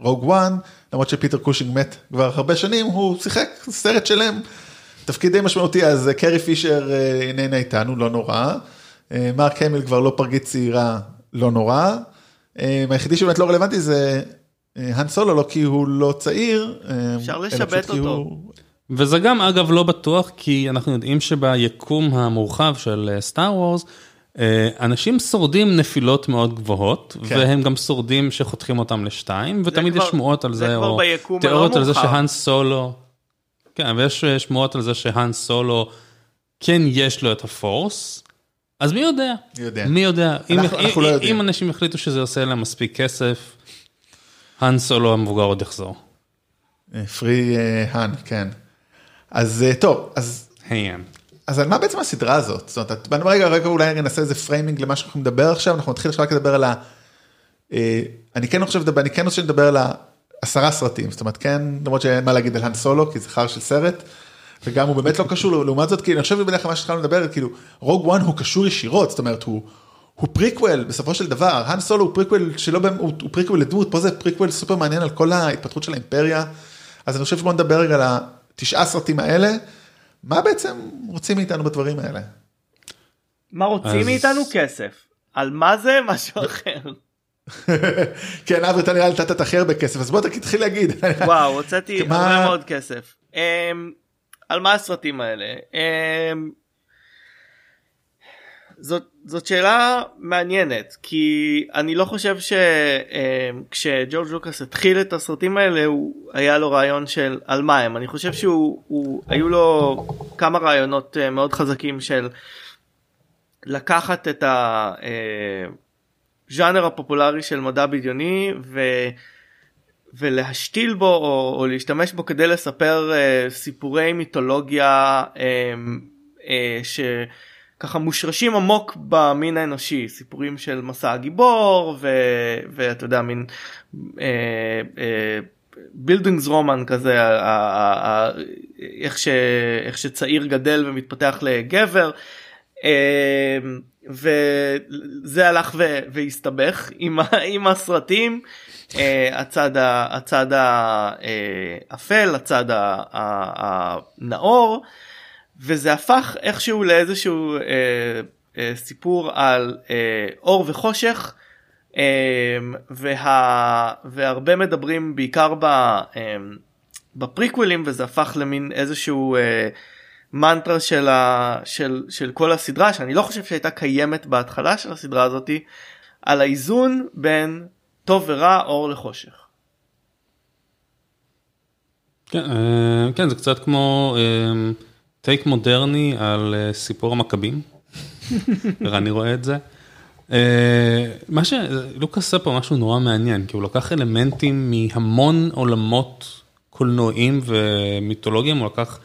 רוג וואן, למרות שפיטר קושינג מת כבר הרבה שנים, הוא שיחק סרט שלם, תפקיד די משמעותי, אז אה, קרי פישר אה, איננה איתנו, לא נורא. אה, מרק המיל כבר לא פרגית צעירה, לא נורא. אה, היחידי שבאמת לא רלוונטי זה אה, האן סולו, לא כי הוא לא צעיר. אה, אפשר אותו כי. הוא- וזה גם אגב לא בטוח כי אנחנו יודעים שביקום המורחב של סטאר וורס אנשים שורדים נפילות מאוד גבוהות כן. והם גם שורדים שחותכים אותם לשתיים ותמיד כבר- יש שמועות על זה זה או תיאוריות על זה שהאן סולו. כן ויש אה, שמועות על זה שהאן סולו כן יש לו את הפורס. אז מי יודע? יודע? מי יודע? אם- אנחנו- אנחנו אם- לא יודעים. אם אנשים יחליטו שזה עושה להם מספיק כסף, האן סולו המבוגר עוד יחזור. פרי האן, כן. אז אה, טוב, אז היין. אז על מה בעצם הסדרה הזאת? זאת אומרת, בוא רגע, רגע אולי נעשה איזה framing למה שאנחנו נדבר עכשיו, אנחנו נתחיל עכשיו רק לדבר על ה... אה, אני כן חושב אני כן רוצה לדבר על העשרה סרטים, זאת אומרת, כן, למרות שאין מה להגיד על האן סולו, כי זה חרא של סרט, וגם הוא באמת לא קשור, לעומת זאת, כי אני חושב בדרך כלל מה שהתחלנו לדבר, כאילו, רוג וואן הוא קשור ישירות, זאת אומרת, הוא... הוא פריקוול בסופו של דבר, האן סולו הוא פריקוול שלא, באמת- הוא, הוא פריקוול לדמות, פה זה פריקוול סופר מעניין על כל ההתפתחות של האימפריה, אז אני חושב שבוא נדבר רגע על התשעה סרטים האלה, מה בעצם רוצים מאיתנו בדברים האלה? מה רוצים אז- מאיתנו כסף על מה זה משהו אחר. כן, אברי, אתה נראה לי נתת הכי הרבה כסף, אז בוא תתחיל להגיד. וואו הוצאתי הרבה מאוד כסף. Um, על מה הסרטים האלה? Um, זאת, זאת שאלה מעניינת כי אני לא חושב שכשג'ורג' לוקאס התחיל את הסרטים האלה הוא היה לו רעיון של על מה הם. אני חושב שהוא הוא, היו לו כמה רעיונות אה, מאוד חזקים של לקחת את הז'אנר הפופולרי של מדע בדיוני ו... ולהשתיל בו או, או להשתמש בו כדי לספר אה, סיפורי מיתולוגיה אה, אה, שככה מושרשים עמוק במין האנושי סיפורים של מסע הגיבור ו, ואתה יודע מין אה, אה, de: Bildungsroman כזה איך, ש, איך שצעיר גדל ומתפתח לגבר אה, וזה הלך ו, והסתבך עם, עם הסרטים אה, הצד, ה- הצד האפל הצד הנאור וזה הפך איכשהו לאיזשהו אה, אה, סיפור על אה, אור וחושך אה, וה, והרבה מדברים בעיקר ב, אה, בפריקווילים וזה הפך למין איזשהו אה, מנטרה של, ה, של, של כל הסדרה שאני לא חושב שהייתה קיימת בהתחלה של הסדרה הזאתי על האיזון בין טוב ורע אור לחושך. כן, אה, כן, זה קצת כמו אה, טייק מודרני על אה, סיפור המכבים. אני רואה את זה. אה, מה שלוקאס עושה פה משהו נורא מעניין, כי הוא לקח אלמנטים מהמון עולמות קולנועיים ומיתולוגיים, הוא לקח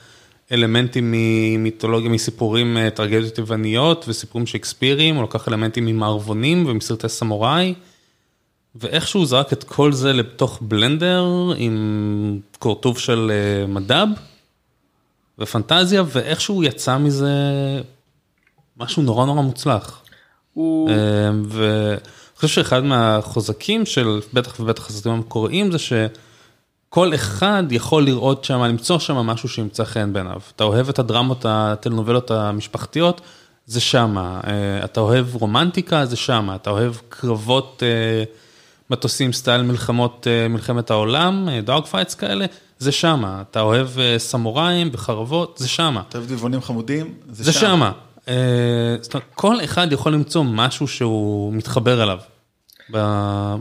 אלמנטים ממיתולוגיה, מסיפורים אה, טרגדיות יווניות וסיפורים שייקספיריים, הוא לקח אלמנטים ממערבונים ומסרטי סמוראי. ואיכשהו זרק את כל זה לתוך בלנדר עם כורטוב של מדב ופנטזיה, ואיכשהו יצא מזה משהו נורא נורא מוצלח. הוא... אה, ואני חושב שאחד מהחוזקים של בטח ובטח הסרטים המקוריים זה שכל אחד יכול לראות שם, למצוא שם משהו שימצא חן בעיניו. אתה אוהב את הדרמות, הטלנובלות המשפחתיות, זה שמה. אה, אתה אוהב רומנטיקה, זה שמה. אתה אוהב קרבות אה, מטוסים style מלחמות, אה, מלחמת העולם, dogfights כאלה, זה שמה. אתה אוהב אה, סמוראים וחרבות, זה שמה. אתה אוהב דבעונים חמודים? זה שמה. אה, זאת אומרת, כל אחד יכול למצוא משהו שהוא מתחבר אליו.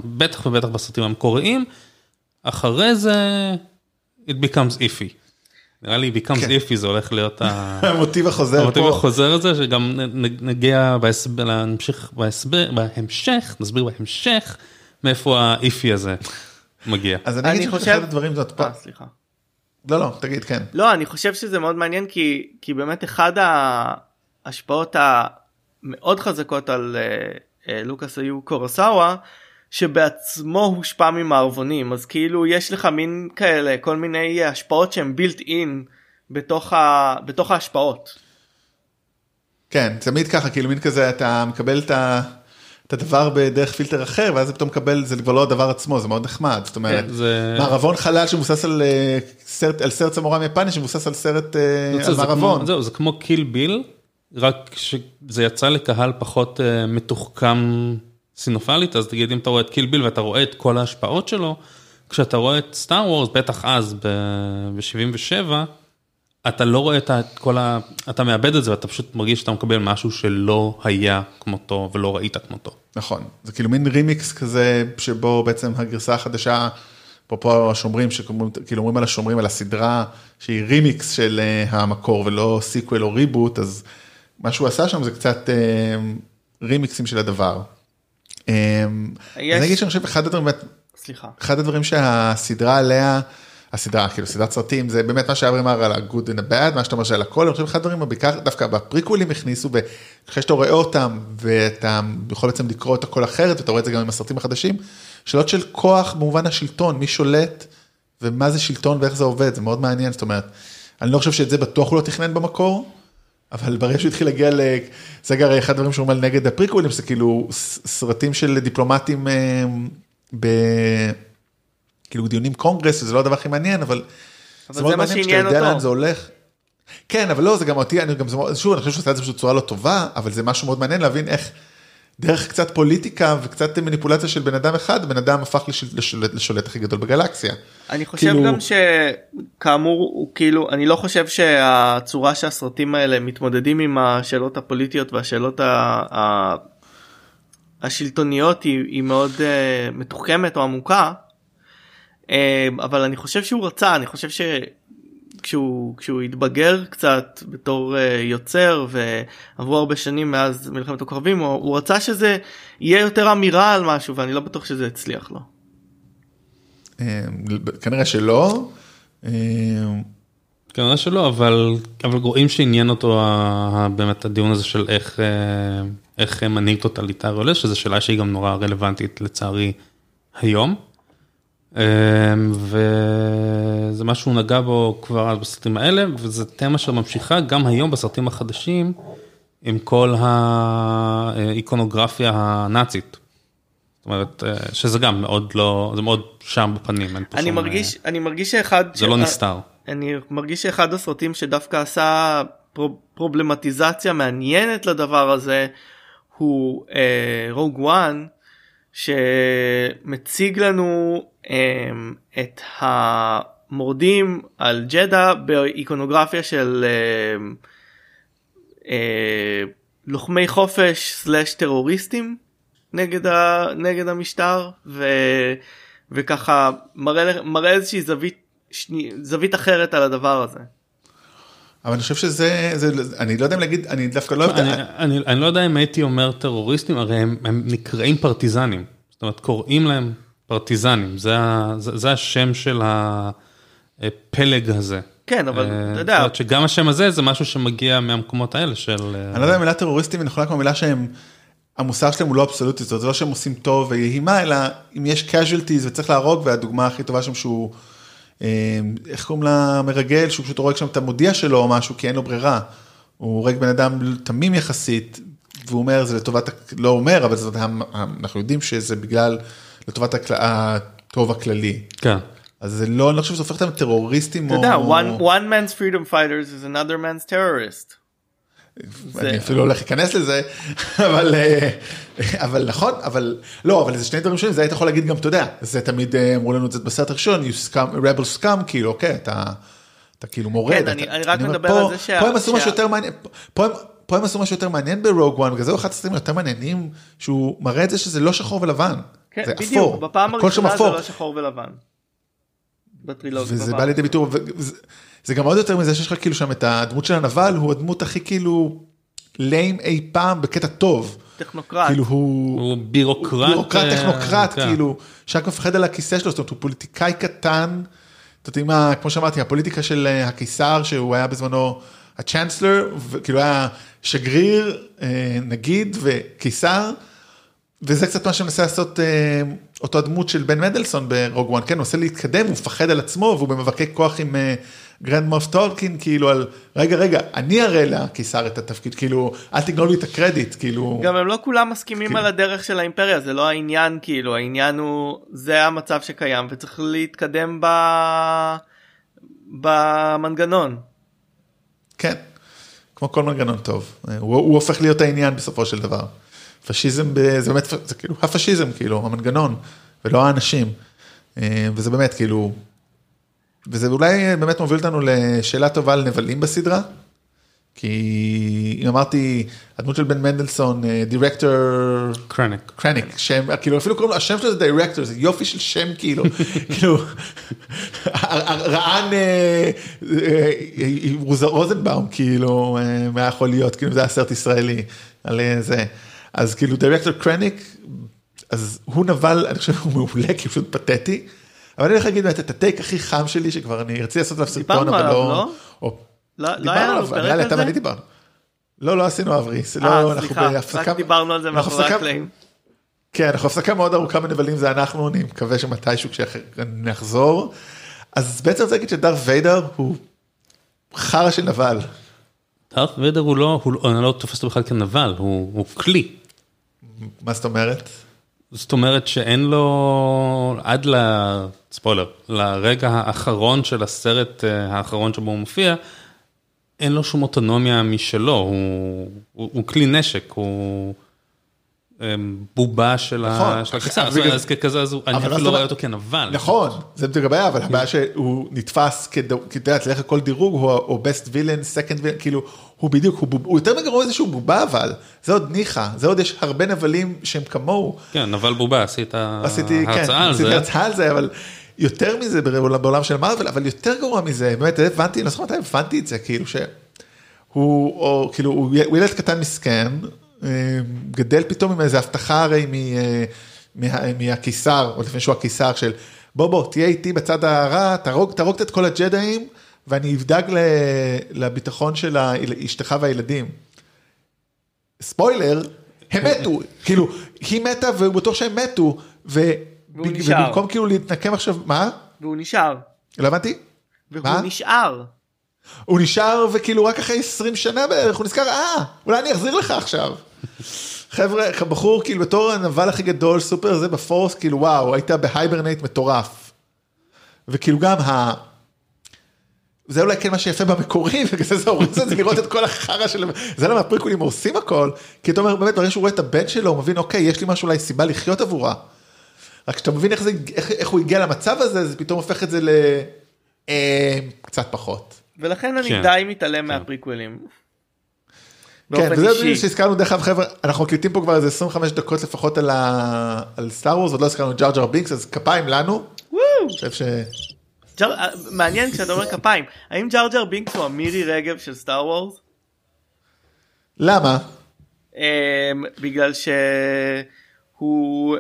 בטח ובטח בסרטים המקוריים. אחרי זה, it becomes iffy. נראה לי becomes כן. iffy זה הולך להיות. המוטיב החוזר המוטיב פה. החוזר הזה שגם נגיע בהסבר, נמשיך בהסבר, בהמשך, נסביר בהמשך מאיפה האיפי הזה מגיע. אז אני אגיד אני שאחד חושב- הדברים זאת אה, סליחה. לא לא תגיד כן. לא אני חושב שזה מאוד מעניין כי כי באמת אחד ההשפעות המאוד חזקות על אה, לוקאס היו קורוסאווה שבעצמו הושפע ממערבונים אז כאילו יש לך מין כאלה כל מיני השפעות שהן בילט אין בתוך, ה, בתוך ההשפעות. כן תמיד ככה כאילו מין כזה אתה מקבל את ה... את הדבר בדרך פילטר אחר ואז פתאום מקבל זה כבר לא הדבר עצמו זה מאוד נחמד זאת אומרת כן, זה- מערבון חלל שמבוסס על אה, סרט על סרט סמוראים יפני שמבוסס על סרט אה, זה- על זה מערבון. זהו, זה כמו קיל ביל, רק שזה יצא לקהל פחות אה, מתוחכם סינופלית, אז תגיד אם אתה רואה את קיל ביל ואתה רואה את כל ההשפעות שלו, כשאתה רואה את סטאר וורס, בטח אז ב-77, אתה לא רואה את כל ה... אתה מאבד את זה ואתה פשוט מרגיש שאתה מקבל משהו שלא היה כמותו ולא ראית כמותו. נכון, זה כאילו מין רימיקס כזה, שבו בעצם הגרסה החדשה, אפרופו השומרים, שכאילו אומרים על השומרים, על הסדרה, שהיא רימיקס של אה, המקור ולא sequel או reboot, אז מה שהוא עשה שם זה קצת אה, רימיקסים של הדבר. אה, יש- אז אני אגיד שאני חושב אחד הדברים, סליחה. אחד הדברים שהסדרה עליה, הסדרה, כאילו סדרת סרטים, זה באמת מה שאברי אמר על ה-good and the bad, מה שאתה אומר שעל הכל, אני חושב אחד הדברים, בעיקר דווקא בפריקוולים הכניסו, ב- אחרי שאתה רואה אותם, ואתה יכול בעצם לקרוא את הכל אחרת, ואתה רואה את זה גם עם הסרטים החדשים, שאלות של כוח במובן השלטון, מי שולט, ומה זה שלטון ואיך זה עובד, זה מאוד מעניין, זאת אומרת, אני לא חושב שאת זה בטוח הוא לא תכנן במקור, אבל ברגע שהוא התחיל להגיע ל... זה הרי אחד הדברים שאומרים על נגד הפריקוולים, זה כאילו סרטים של דיפלומטים אה, ב... כאילו דיונים קונגרס, זה לא הדבר הכי מעניין, אבל... זה מאוד מה שעניין אותו. לאן זה הולך. כן, אבל לא, זה גם אותי, אני גם, זה שוב, אני חושב שהוא עשה את זה בצורה לא טובה, אבל זה משהו מאוד מעניין להבין איך דרך קצת פוליטיקה וקצת מניפולציה של בן אדם אחד, בן אדם הפך לשל, לשולט, לשולט הכי גדול בגלקסיה. אני חושב כאילו- גם שכאמור הוא כאילו אני לא חושב שהצורה שהסרטים האלה מתמודדים עם השאלות הפוליטיות והשאלות ה... ה... השלטוניות היא, היא מאוד uh, מתוחכמת או עמוקה אבל אני חושב שהוא רצה אני חושב שכשהוא כשהוא התבגר קצת בתור uh, יוצר ועברו הרבה שנים מאז מלחמת הכוכבים הוא, הוא רצה שזה יהיה יותר אמירה על משהו ואני לא בטוח שזה הצליח לו. אה, כנראה שלא. אה, כנראה שלא, אבל, אבל רואים שעניין אותו באמת הדיון הזה של איך, אה, איך מנהיג טוטליטרי עולה, שזו שאלה שהיא גם נורא רלוונטית לצערי היום. אמ, וזה מה שהוא נגע בו כבר אז בסרטים האלה, וזה תמה שממשיכה גם היום בסרטים החדשים, עם כל האיקונוגרפיה הנאצית. זאת אומרת, אה, שזה גם מאוד לא, זה מאוד שם בפנים. אין פה אני שום, מרגיש אה, אני מרגיש שאחד זה לא נסתר. אני מרגיש שאחד הסרטים שדווקא עשה פרו- פרובלמטיזציה מעניינת לדבר הזה הוא רוג וואן שמציג לנו את המורדים על ג'דה באיקונוגרפיה של אה, אה, לוחמי חופש slash טרוריסטים נגד, ה, נגד המשטר ו, וככה מראה, מראה איזושהי זווית, שני, זווית אחרת על הדבר הזה. אבל אני חושב שזה, זה, אני לא יודע אם להגיד, אני דווקא לא אני, את- אני, אני לא יודע אם הייתי אומר טרוריסטים, הרי הם, הם נקראים פרטיזנים. זאת אומרת, קוראים להם פרטיזנים, זה, זה, זה השם של הפלג הזה. כן אבל אה, אתה יודע זאת אומרת שגם השם הזה זה משהו שמגיע מהמקומות האלה של... אה, אני לא יודע אם המילה טרוריסטים היא נכונה כמו מילה שהם, המוסר שלהם הוא לא אבסולוטי, זאת אומרת, זה לא שהם עושים טוב ויהימה, אלא אם יש casualties וצריך להרוג, והדוגמה הכי טובה שם שהוא, אה, איך קוראים למרגל, שהוא פשוט הורג שם את המודיע שלו או משהו, כי אין לו ברירה. הוא הורג בן אדם תמים יחסית, והוא אומר, זה לטובת, לא אומר, אבל זאת, אנחנו יודעים שזה בגלל, לטובת הטוב הכללי. כן. אז זה לא, אני לא חושב שזה הופך אותם טרוריסטים אתה יודע one, one man's freedom fighters is another man's terrorist. אני אפילו לא הולך להיכנס לזה, אבל, אה, אבל נכון, אבל לא, אבל זה שני דברים שונים, זה היית יכול להגיד גם, אתה יודע, זה תמיד אה, אמרו לנו את זה בסרט הראשון, you scum, rebel scum, כאילו, אוקיי, אתה, אתה כאילו מורד. כן, אתה, אני- אני רק מדבר פה, על זה שה- פה הם עשו משהו שה- יותר מעניין, פה הם... פה הם עשו משהו יותר מעניין ברוג וואן, בגלל זה הוא אחד הסרטים היותר מעניינים, שהוא מראה את זה שזה לא שחור ולבן, כן, זה בדיוק, אפור, בפעם הראשונה זה. לא שחור ולבן. בטרילוגיה. וזה בא לידי ביטוי, זה גם עוד יותר מזה שיש לך כאילו שם את הדמות של הנבל, הוא הדמות הכי כאילו ליים אי פעם בקטע טוב. טכנוקרט. כאילו הוא הוא בירוקרט. בירוקרט אה, טכנוקרט כן. כאילו שרק מפחד על הכיסא שלו זאת אומרת הוא פוליטיקאי קטן. אתה יודעים מה כמו שאמרתי הפוליטיקה של אה, הקיסר שהוא היה בזמנו הצ'אנסלר וכאילו היה שגריר אה, נגיד וקיסר. וזה קצת מה שמנסה לעשות אה, אותו הדמות של בן מנדלסון ברוג וואן, כן, הוא מנסה להתקדם, הוא מפחד על עצמו והוא במאבקי כוח עם אה, גרנד מוף טארקין, כאילו על, רגע, רגע, אני אראה לקיסר את התפקיד, כאילו, אל תגנוב לי את הקרדיט, כאילו, גם הם לא כולם מסכימים כאילו. על הדרך של האימפריה זה לא העניין כאילו העניין הוא זה המצב שקיים וצריך להתקדם ב... במנגנון. כן, כמו כל מנגנון טוב, אה, הוא, הוא הופך להיות העניין בסופו של דבר. פשיזם, זה באמת, זה כאילו הפשיזם, כאילו, המנגנון, ולא האנשים. אה, וזה באמת כאילו, וזה אולי אה, באמת מוביל אותנו לשאלה טובה על נבלים בסדרה. כי אם אמרתי, הדמות של בן מנדלסון, אה, דירקטור קרניק. קרניק, שם, כאילו אפילו קוראים לו, השם שלו זה דירקטור, זה יופי של שם כאילו, כאילו, רען אה, אה, רוזנבאום כאילו, אה, מה יכול להיות, כאילו זה היה סרט ישראלי, על אה, זה, אז כאילו דירקטור קרניק, אז הוא נבל, אני חושב שהוא מעולה, כי הוא פשוט פתטי, אבל אני הולך להגיד את הטייק הכי חם שלי, שכבר אני ארצה לעשות עליו סרטון, אבל לא, לא? לא, לא דיברנו היה לנו עליו, פרק על זה? ואני דיברנו. לא, לא עשינו אברי, זה לא, אה אנחנו סליחה בהפסקה, רק דיברנו על זה מאחורי הקלעים. כן, אנחנו הפסקה מאוד ארוכה בנבלים זה אנחנו, אני מקווה שמתישהו כשנחזור. אז בעצם רוצה להגיד שדארט ויידר הוא חרא של נבל. דארט ויידר הוא לא, הוא לא, אני לא תופס אותו בכלל כנבל, הוא, הוא כלי. מה זאת אומרת? זאת אומרת שאין לו, עד ל... ספוילר, לרגע האחרון של הסרט אה, האחרון שבו הוא מופיע, אין לו שום אוטונומיה משלו, הוא, הוא, הוא כלי נשק, הוא בובה של, נכון. הקיסר, אז, בגלל- אז ככזה, אני אבל אפילו לא רואה אותו כנבל. נכון, זה בדיוק הבעיה, אבל הבעיה שהוא נתפס כדי, כי אתה יודע, לכל דירוג, הוא best villain, second villain, כאילו, הוא בדיוק, הוא יותר מגרוע איזה שהוא בובה אבל, זה עוד ניחא, זה עוד יש הרבה נבלים שהם כמוהו. כן, נבל בובה, עשית עשיתי, כן, הרצאה על עשיתי זה. הרצאה על זה, אבל יותר מזה בעולם, של מארוול, אבל יותר גרוע מזה, באמת, הבנתי, לא זוכר מתי הבנתי את זה, כאילו שהוא, או, כאילו, הוא ילד קטן מסכן, גדל פתאום עם איזה הבטחה הרי מ, אה, מה, מהקיסר, או לפני שהוא הקיסר של, בוא בוא, תהיה איתי בצד הרע, תהרוג, תהרוג את כל הג'דאים, ואני אבדאג ל- לביטחון של אשתך והילדים. ספוילר, הם מתו, כאילו, היא מתה והוא בטוח שהם מתו, ו... והוא ב- נשאר. ובמקום כאילו להתנקם עכשיו, מה? והוא נשאר. לא הבנתי? והוא מה? נשאר. הוא נשאר וכאילו רק אחרי 20 שנה בערך הוא נזכר אה אולי אני אחזיר לך עכשיו. חבר'ה בחור כאילו בתור הנבל הכי גדול סופר זה ב force כאילו וואו היית ב hibernate מטורף. וכאילו גם ה... זה אולי כן מה שיפה במקורי ובגלל זה הורס את זה לראות את כל החרא של זה למה הפריקוולים הורסים הכל כי אתה אומר באמת ברגע שהוא רואה את הבן שלו הוא מבין אוקיי יש לי משהו אולי סיבה לחיות עבורה. רק כשאתה מבין איך זה איך, איך הוא הגיע למצב הזה זה פתאום הופך את זה ל... אה, קצת פחות. ולכן אני כן. די מתעלם מהפריקוולים. כן, וזה. בדיוק שהזכרנו דרך אגב חבר'ה, אנחנו מקליטים פה כבר איזה 25 דקות לפחות על, ה... על סטאר וורס, עוד לא הזכרנו את ג'אר ג'אר בינקס, אז כפיים לנו. וואו. ש... ג'ר- אה, מעניין כשאתה אומר כפיים האם ג'רג'ר בינקס הוא המירי רגב של סטאר וורס? למה? אמ, בגלל שהוא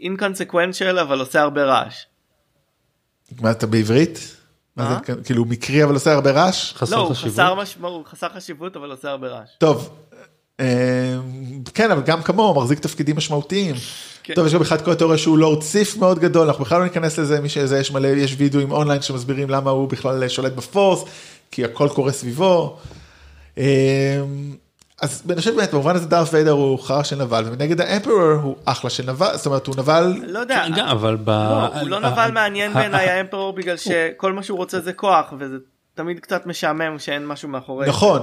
inconsequential אבל עושה הרבה רעש. מה אתה בעברית? מה? זה כאילו מקרי אבל עושה הרבה רעש? חסר לא חשיבות. חסר משמעות הוא חסר חשיבות אבל עושה הרבה רעש. טוב. אה, כן אבל גם כמוהו מחזיק תפקידים משמעותיים. כן. טוב יש גם אחד כל התיאוריה שהוא לורד סיף מאוד גדול אנחנו בכלל לא ניכנס לזה מי שזה יש מלא יש וידאוים אונליין שמסבירים למה הוא בכלל שולט בפורס כי הכל קורה סביבו. אז אני חושב באמת במובן הזה דארף ויידר הוא חרא של נבל ומנגד האמפרור הוא אחלה של נבל זאת אומרת הוא נבל לא יודע. כן, אבל ב... לא, הוא לא נבל מעניין בעיניי האמפרור בגלל שכל מה שהוא רוצה זה כוח וזה תמיד קצת משעמם שאין משהו מאחורי. נכון.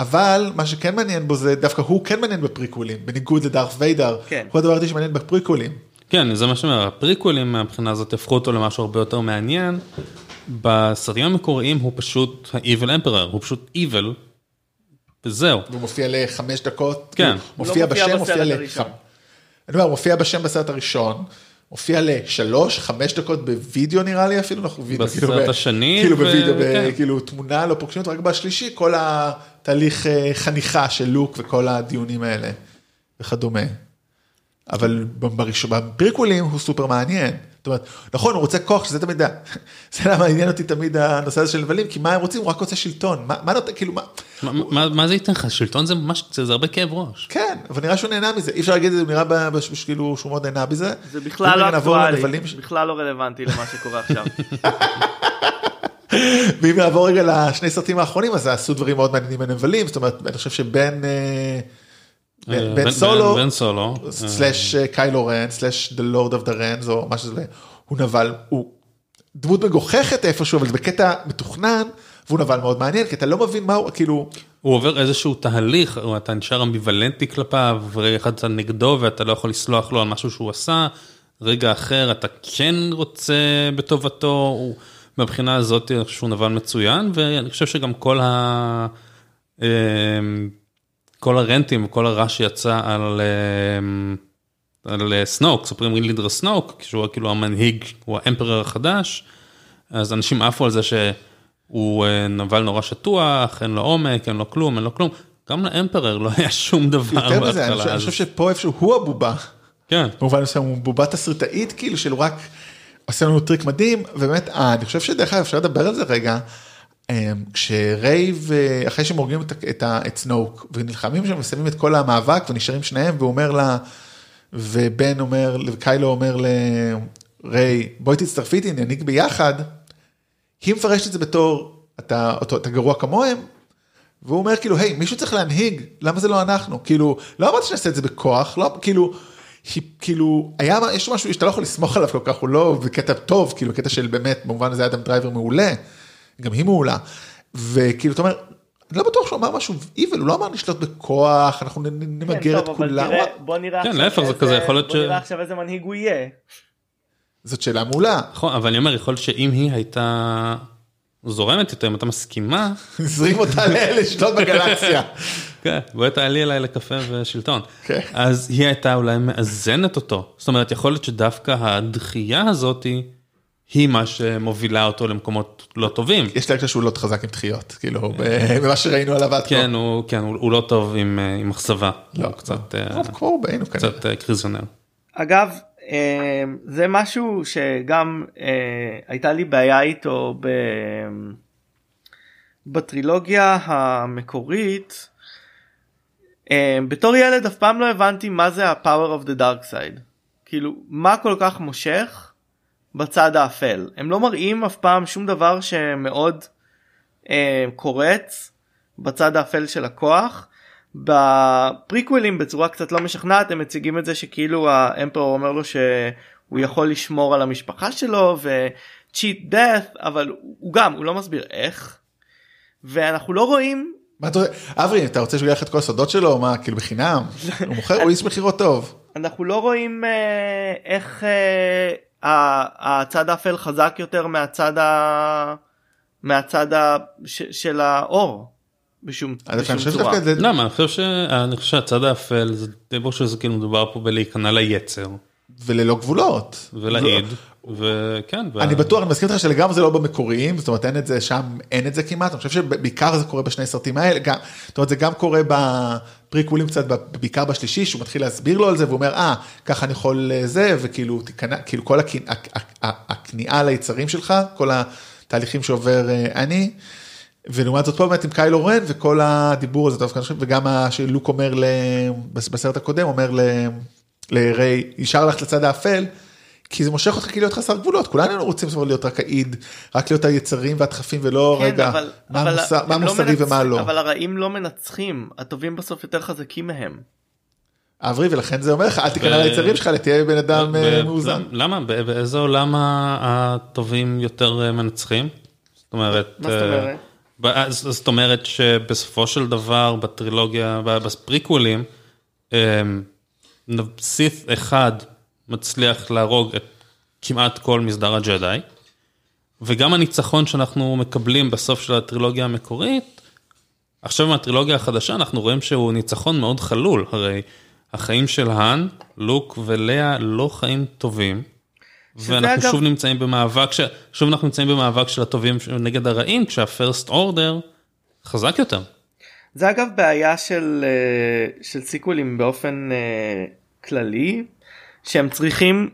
אבל מה שכן מעניין בו זה דווקא הוא כן מעניין בפריקולים בניגוד לדארף ויידר. כן. הוא הדבר היחידי שמעניין בפריקולים. כן, זה מה שאומר, הפריקוולים מהבחינה הזאת הפכו אותו למשהו הרבה יותר מעניין. בסרטים המקוריים הוא פשוט ה-Evil Emperor, הוא פשוט Evil, וזהו. והוא מופיע לחמש דקות. כן. הוא הוא מופיע לא בשם מופיע הראשון. לח... אני אומר הוא מופיע בשם בסרט הראשון. מופיע לשלוש חמש דקות בווידאו נראה לי אפילו אנחנו וידאו בסרט כאילו השני, כאילו ו- בווידאו ב- כן. כאילו תמונה לא פוגשים אותו רק בשלישי כל התהליך אה, חניכה של לוק וכל הדיונים האלה וכדומה. אבל בפריקולים הוא סופר מעניין. זאת אומרת, נכון הוא רוצה כוח שזה תמיד, ה- זה למה עניין אותי תמיד הנושא הזה של נבלים כי מה הם רוצים הוא רק רוצה שלטון מה, מה נותן כאילו מה. מה- מה מה זה ייתן לך? שלטון זה ממש, זה זה הרבה כאב ראש. כן, אבל נראה שהוא נהנה מזה, אי אפשר להגיד את זה, הוא נראה בש- כאילו שהוא מאוד נהנה בזה. זה בכלל לא אקטואלי, בכלל לא רלוונטי למה שקורה עכשיו. ואם נעבור רגע לשני סרטים האחרונים, אז עשו דברים מאוד מעניינים בנבלים, זאת אומרת, אני חושב שבין אה, בן- בן סולו, בן סולו. אה, סלאש אה, קיילו רן, סלאש The Lord of the Rens, או מה שזה, הוא נבל, הוא דמות מגוחכת איפשהו, אבל זה בקטע מתוכנן, והוא נבל מאוד מעניין, כי אתה לא מבין מה הוא, כאילו, הוא עובר איזשהו תהליך, אתה נשאר אמביוולנטי כלפיו, ורגע אחד אתה נגדו ואתה לא יכול לסלוח לו על משהו שהוא עשה, רגע אחר אתה כן רוצה בטובתו, הוא, מהבחינה הזאת אני חושב שהוא נבל מצוין, ואני חושב שגם כל ה... כל הרנטים וכל הרע שיצא על, אמ, על אה, סנוק, סופרים לידר סנוק, שהוא כאילו המנהיג, הוא האמפרר החדש, אז אנשים עפו על זה שהוא אה, נבל נורא שטוח, אין לו עומק, אין לו כלום, אין לו כלום. גם ל Emperor לא היה שום דבר יותר מזה, אני בהתחלה, חושב- אני חושב שפה איפשהו הוא הבובה. כן, במובן מסוים הוא בובה תסריטאית כאילו של רק עושה לנו טריק מדהים ובאמת אה, אני חושב שדרך אגב אפשר לדבר על זה רגע. אה, כשריי ב אה, אחרי שהם הורגים את, את, את סנוק ונלחמים שם מסיימים את כל המאבק ונשארים שניהם והוא אומר לה ובן אומר וקיילו אומר לריי בואי תצטרפי איתי ננהיג ביחד. היא מפרשת את זה בתור אתה, אותו, אתה גרוע כמוהם. והוא אומר כאילו היי מישהו צריך להנהיג למה זה לא אנחנו כאילו לא אמרתי שנעשה את זה בכוח לא כאילו. היא- כאילו היה יש משהו שאתה לא יכול לסמוך עליו כל כך הוא לא בקטע טוב כאילו קטע של באמת במובן הזה אדם דרייבר מעולה. גם היא מעולה. וכאילו אתה אומר. אני לא בטוח שהוא אמר משהו evil הוא לא אמר נשלוט בכוח אנחנו נ- נ- כן, נמגר את טוב, אבל כולם. תראה, בוא נראה כן, עכשיו איזה- כזה, יכול להיות בוא ש- נראה עכשיו איזה מנהיג הוא יהיה. זאת שאלה מעולה. נכון, אבל אני אומר, יכול להיות שאם היא הייתה זורמת יותר, אם הייתה מסכימה, זרים אותה לשלוט בגלקסיה. כן, בואי תעלי אליי לקפה ושלטון. כן. אז היא הייתה אולי מאזנת אותו. זאת אומרת, יכול להיות שדווקא הדחייה הזאתי, היא מה שמובילה אותו למקומות לא טובים. יש לי הרגשה שהוא לא חזק עם דחיות כאילו במה שראינו עליו עד כה. כן, הוא, כן, הוא, הוא לא טוב עם, אה, עם אכזבה. לא, הוא קצת, אה, טוב, כמו רובנו כנראה. קצת אה, קריזיונר. אגב זה משהו שגם אה, הייתה לי בעיה איתו ב... בטרילוגיה המקורית. אה, בתור ילד אף פעם לא הבנתי מה זה ה-power of the dark side. כאילו מה כל כך מושך בצד האפל הם לא מראים אף פעם שום דבר שמאוד אה, קורץ בצד האפל של הכוח. בפריקווילים בצורה קצת לא משכנעת הם מציגים את זה שכאילו האמפרור אומר לו שהוא יכול לשמור על המשפחה שלו וצ'יט דאט אבל הוא גם הוא לא מסביר איך. ואנחנו לא רואים מה אתה אברי אתה רוצה שהוא לך את כל הסודות שלו מה כאילו בחינם הוא מוכר הוא איש מכירות טוב. אנחנו לא רואים אה, איך אה, הצד האפל חזק יותר מהצד ה... מהצד ה... ש... של האור בשום, בשום אני חושב צורה. זה למה אני חושב ש- אני חושב שהצד האפל זה די ברור שזה כאילו מדובר פה בלהיכנע ליצר וללא גבולות. ולעיד וכן. וה- אני בטוח, אני מסכים איתך שלגמרי זה לא במקוריים, זאת אומרת אין את זה שם, אין את זה כמעט, אני חושב שבעיקר זה קורה בשני סרטים האלה, גם, זאת אומרת זה גם קורה בפריקולים קצת, בעיקר בשלישי, שהוא מתחיל להסביר לו על זה, והוא אומר, אה, ככה אני יכול אה, זה, וכאילו תיכנע, כאילו כל הכ- הכ- הכ- הכניעה ליצרים שלך, כל התהליכים שעובר אה, אני. ולעומת זאת פה באמת עם קיילו רן וכל הדיבור הזה, וגם מה שלוק אומר בסרט הקודם, אומר לריי, נשאר ללכת לצד האפל, כי זה מושך אותך כאילו להיות חסר גבולות, כולנו רוצים להיות רק העיד, רק להיות היצרים והדחפים ולא כן, רגע, אבל, מה אבל הם מה לא מוסרי ומה מנצחים- לא. אבל הרעים לא מנצחים הטובים בסוף יותר חזקים מהם. אברי ולכן זה אומר לך אל תיכנע ב- ליצרים שלך, תהיה בן אדם ב- אה, מאוזן. למה? באיזה עולם הטובים יותר אה, מנצחים? זאת אומרת... מה זאת אה, אומרת? זאת אומרת שבסופו של דבר בטרילוגיה, ב- בפריקוולים, סית' אחד מצליח להרוג את כמעט כל מסדר הג'די, וגם הניצחון שאנחנו מקבלים בסוף של הטרילוגיה המקורית, עכשיו מהטרילוגיה החדשה אנחנו רואים שהוא ניצחון מאוד חלול, הרי החיים של האן, לוק ולאה לא חיים טובים. ואנחנו אגב- שוב נמצאים במאבק, ש... שוב אנחנו נמצאים במאבק של הטובים נגד הרעים, כשהפרסט אורדר חזק יותר. זה אגב בעיה של, אה, של סיקוולים באופן אה, כללי שהם צריכים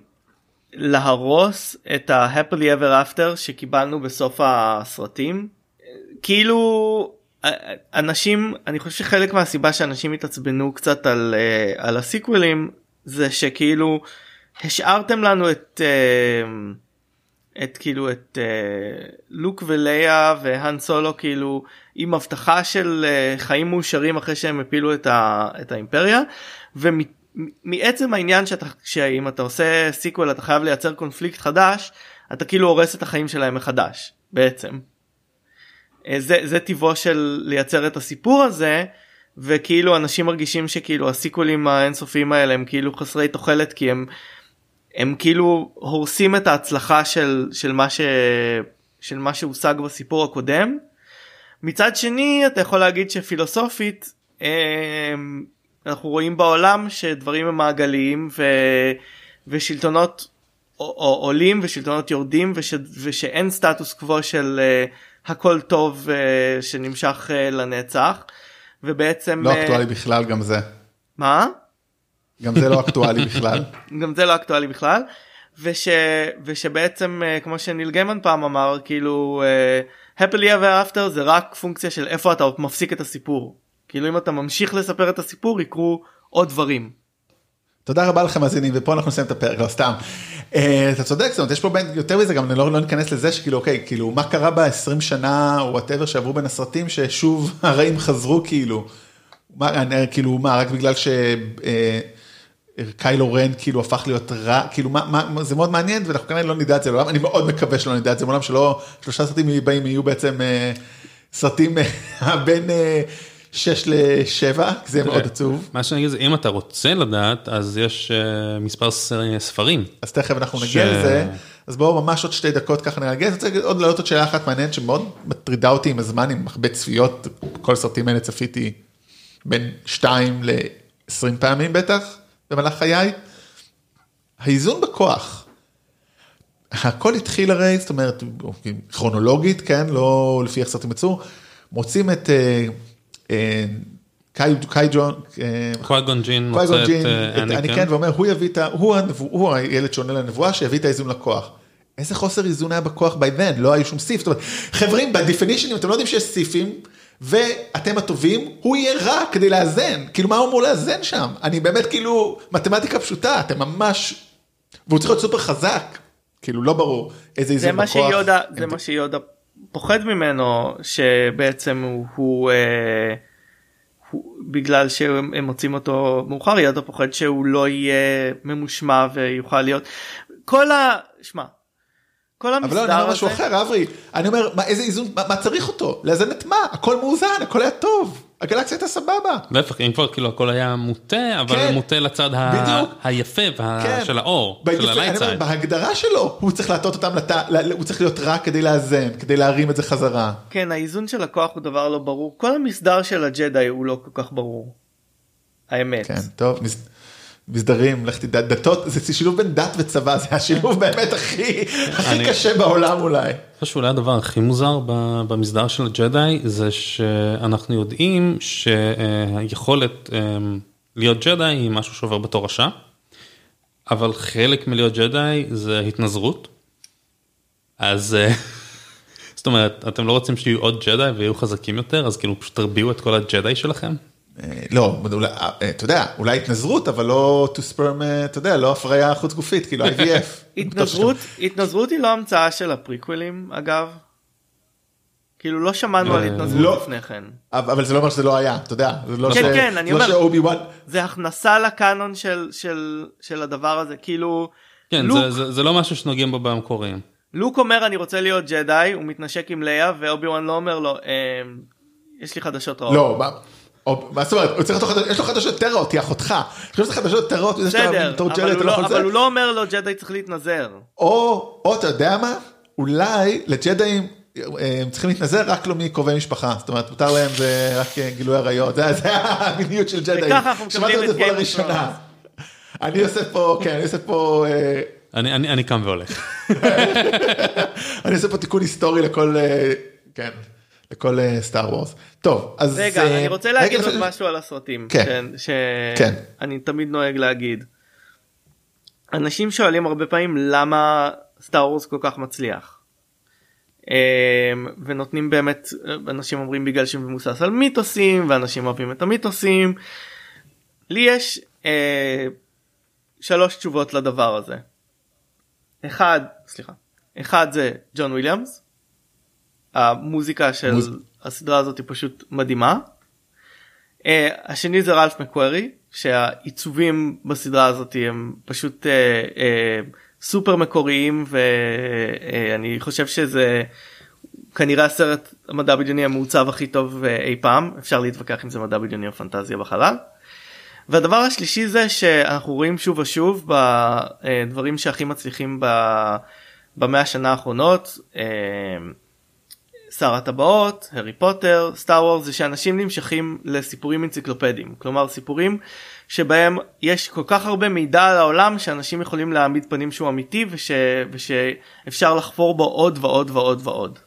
להרוס את ה-happily ever after שקיבלנו בסוף הסרטים. כאילו אנשים אני חושב שחלק מהסיבה שאנשים התעצבנו קצת על, אה, על הסיקוולים זה שכאילו השארתם לנו את אה, את כאילו את אה, לוק ולאה והאן סולו כאילו עם הבטחה של חיים מאושרים אחרי שהם הפילו את, ה, את האימפריה ומעצם העניין שאתה שאם אתה עושה סיקוול אתה חייב לייצר קונפליקט חדש אתה כאילו הורס את החיים שלהם מחדש בעצם. אה, זה, זה טבעו של לייצר את הסיפור הזה וכאילו אנשים מרגישים שכאילו הסיקוולים האינסופיים האלה הם כאילו חסרי תוחלת כי הם הם כאילו הורסים את ההצלחה של, של, מה, ש, של מה שהושג בסיפור הקודם. מצד שני אתה יכול להגיד שפילוסופית אה, אנחנו רואים בעולם שדברים הם מעגליים ו, ושלטונות עולים ושלטונות יורדים וש, ושאין סטטוס קוו של אה, הכל טוב אה, שנמשך אה, לנצח. ובעצם לא אקטואלי בכלל גם זה, מה? גם זה לא אקטואלי בכלל. גם זה לא אקטואלי בכלל וש, ושבעצם כמו שניל גיימן פעם אמר כאילו happily ever after זה רק פונקציה של איפה אתה מפסיק את הסיפור כאילו אם אתה ממשיך לספר את הסיפור יקרו עוד דברים. תודה רבה לכם מאזינים ופה אנחנו נסיים את הפרק לא סתם. אה, אתה צודק זאת אומרת יש פה בין יותר מזה גם לא לא ניכנס לזה שכאילו אוקיי כאילו מה קרה ב-20 שנה או whatever שעברו בין הסרטים ששוב הרעים חזרו כאילו. מה, כאילו מה רק בגלל שקיילו רן כאילו הפך להיות רע כאילו מה, מה זה מאוד מעניין ואנחנו כנראה לא נדע את זה לעולם אני מאוד מקווה שלא נדע את זה לעולם שלא שלושה סרטים הבאים יהיו בעצם אה, סרטים אה, בין 6 ל-7 זה מאוד עצוב. מה שאני אגיד זה אם אתה רוצה לדעת אז יש אה, מספר ספרים. אז תכף אנחנו נגיע לזה, אז בואו ממש עוד שתי דקות ככה נגיע, אני רוצה עוד להעלות עוד שאלה אחת מעניינת שמאוד מטרידה אותי עם הזמן, עם הרבה צפיות, כל הסרטים האלה צפיתי בין 2 ל-20 פעמים בטח במהלך חיי. האיזון בכוח. הכל התחיל הרי, זאת אומרת, כרונולוגית, כן, לא לפי איך סרטים יצאו, מוצאים את אה, אה, קאי קאי ג'ון, אה, קוואגון ג'ין מוצא את אה, את אניקן, אניקן. ואומר, הוא יביא את ה... הוא הנבוא- הוא הילד שעונה לנבואה, שיביא את האיזון לכוח. איזה חוסר איזון היה בכוח by then, לא היו שום סיף. זאת אומרת, חברים, בדיפינישנים אתם לא יודעים שיש סיפים, ואתם הטובים, הוא יהיה רע כדי לאזן. כאילו, מה הוא אמור לאזן שם? אני באמת כאילו, מתמטיקה פשוטה, אתם ממש והוא צריך להיות סופר חזק, כאילו לא ברור איזה איזון בכוח. זה מה שיודה פוחד ממנו שבעצם הוא, הוא, אה, הוא בגלל שהם הם מוצאים אותו מאוחר יודה פוחד שהוא לא יהיה ממושמע ויוכל להיות כל ה... שמע. כל אבל לא, אני המסדר אומר משהו הזה אחר, אברי. אני אומר, מה, איזה איזון, מה, מה צריך אותו? לאזן את מה? הכל מאוזן, הכל היה טוב. הגלקסיה הייתה סבבה. להפך, אם כבר כאילו הכל היה מוטה, אבל כן. מוטה לצד. היפה וה- כן. של האור, של סייד. בהגדרה שלו, הוא צריך להטות אותם, הוא צריך להיות רע כדי לאזן, כדי להרים את זה חזרה. כן האיזון של הכוח הוא דבר לא ברור כל המסדר של הג'די הוא לא כל כך ברור. האמת. כן, טוב, מס... מסדרים, לך תדע, דתות, זה שילוב בין דת וצבא, זה השילוב באמת הכי, הכי קשה בעולם אולי. אני חושב שאולי הדבר הכי מוזר במסדר של הג'די זה שאנחנו יודעים שהיכולת אמ, להיות ג'די היא משהו שעובר בתור רשע, אבל חלק מלהיות ג'די זה התנזרות. אז אה, זאת אומרת, אתם לא רוצים שיהיו עוד ג'די ויהיו חזקים יותר, אז כאילו פשוט תרביעו את כל הג'די שלכם? אה, לא, אולי, אה, אתה יודע, אולי התנזרות, אבל לא to sperm, אה, אתה יודע, לא הפריה חוץ גופית, כאילו IVF. התנזרות התנזרות היא לא המצאה של הפריקוולים אגב. כאילו לא שמענו על התנזרות לא. לפני כן. אבל זה לא אומר שזה לא היה, אתה יודע, לא כן. כן, אני לא אומר- זה הכנסה לקאנון של של של הדבר הזה כאילו כן, זה, לא משהו שנוגעים בו במקוריים. לוק אומר אני רוצה להיות ג'די הוא מתנשק עם לאה ואובי וואן לא אומר לו "אמ, יש לי חדשות רעות. לא, מה- או- מה זאת אומרת, יש לו חדשות יותר רעות, היא אחותך. עכשיו יש לך חדשות יותר רעות, בסדר בתור ג'די, אבל אתה הוא לא אבל. הוא לא אומר לו ג'די צריך להתנזר. או, או אתה יודע מה, אולי לג'דאים אה, הם צריכים להתנזר רק לא מקרובי משפחה, זאת אומרת מותר להם זה רק אה, גילוי עריות, זה זה המיניות של ג'דאים. וככה אנחנו מקבלים את of לראשונה. אני עושה פה, כן, אני עושה פה, אה, אני, אני, אני קם והולך. אני עושה פה תיקון היסטורי לכל, כן, לכל סטאר וורס. טוב, אז... רגע אה, אני רוצה להגיד רגע, עוד לפני- משהו על הסרטים. כן. כן. שאני תמיד נוהג להגיד. אנשים שואלים הרבה פעמים למה סטאר וורס כל כך מצליח. ונותנים באמת אנשים אומרים בגלל שהוא מבוסס על מיתוסים ואנשים אוהבים את המיתוסים. לי יש אה, שלוש תשובות לדבר הזה. אחד סליחה אחד זה ג'ון וויליאמס. המוזיקה של מוז- הסדרה הזאת היא פשוט מדהימה. אה, השני זה רלף מקוורי שהעיצובים בסדרה הזאת הם פשוט אה, אה, סופר מקוריים ואני חושב שזה כנראה הסרט המדע בדיוני המעוצב הכי טוב אה, אי פעם אפשר להתווכח אם זה מדע בדיוני או פנטזיה בחלל. והדבר השלישי זה שאנחנו רואים שוב ושוב בדברים שהכי מצליחים ב- במאה השנה האחרונות אה, שר הטבעות, הארי פוטר, סטאר וורס זה שאנשים נמשכים לסיפורים אנציקלופדיים כלומר סיפורים שבהם יש כל כך הרבה מידע על העולם שאנשים יכולים להעמיד פנים שהוא אמיתי וש... ושאפשר לחפור בו עוד ועוד ועוד ועוד.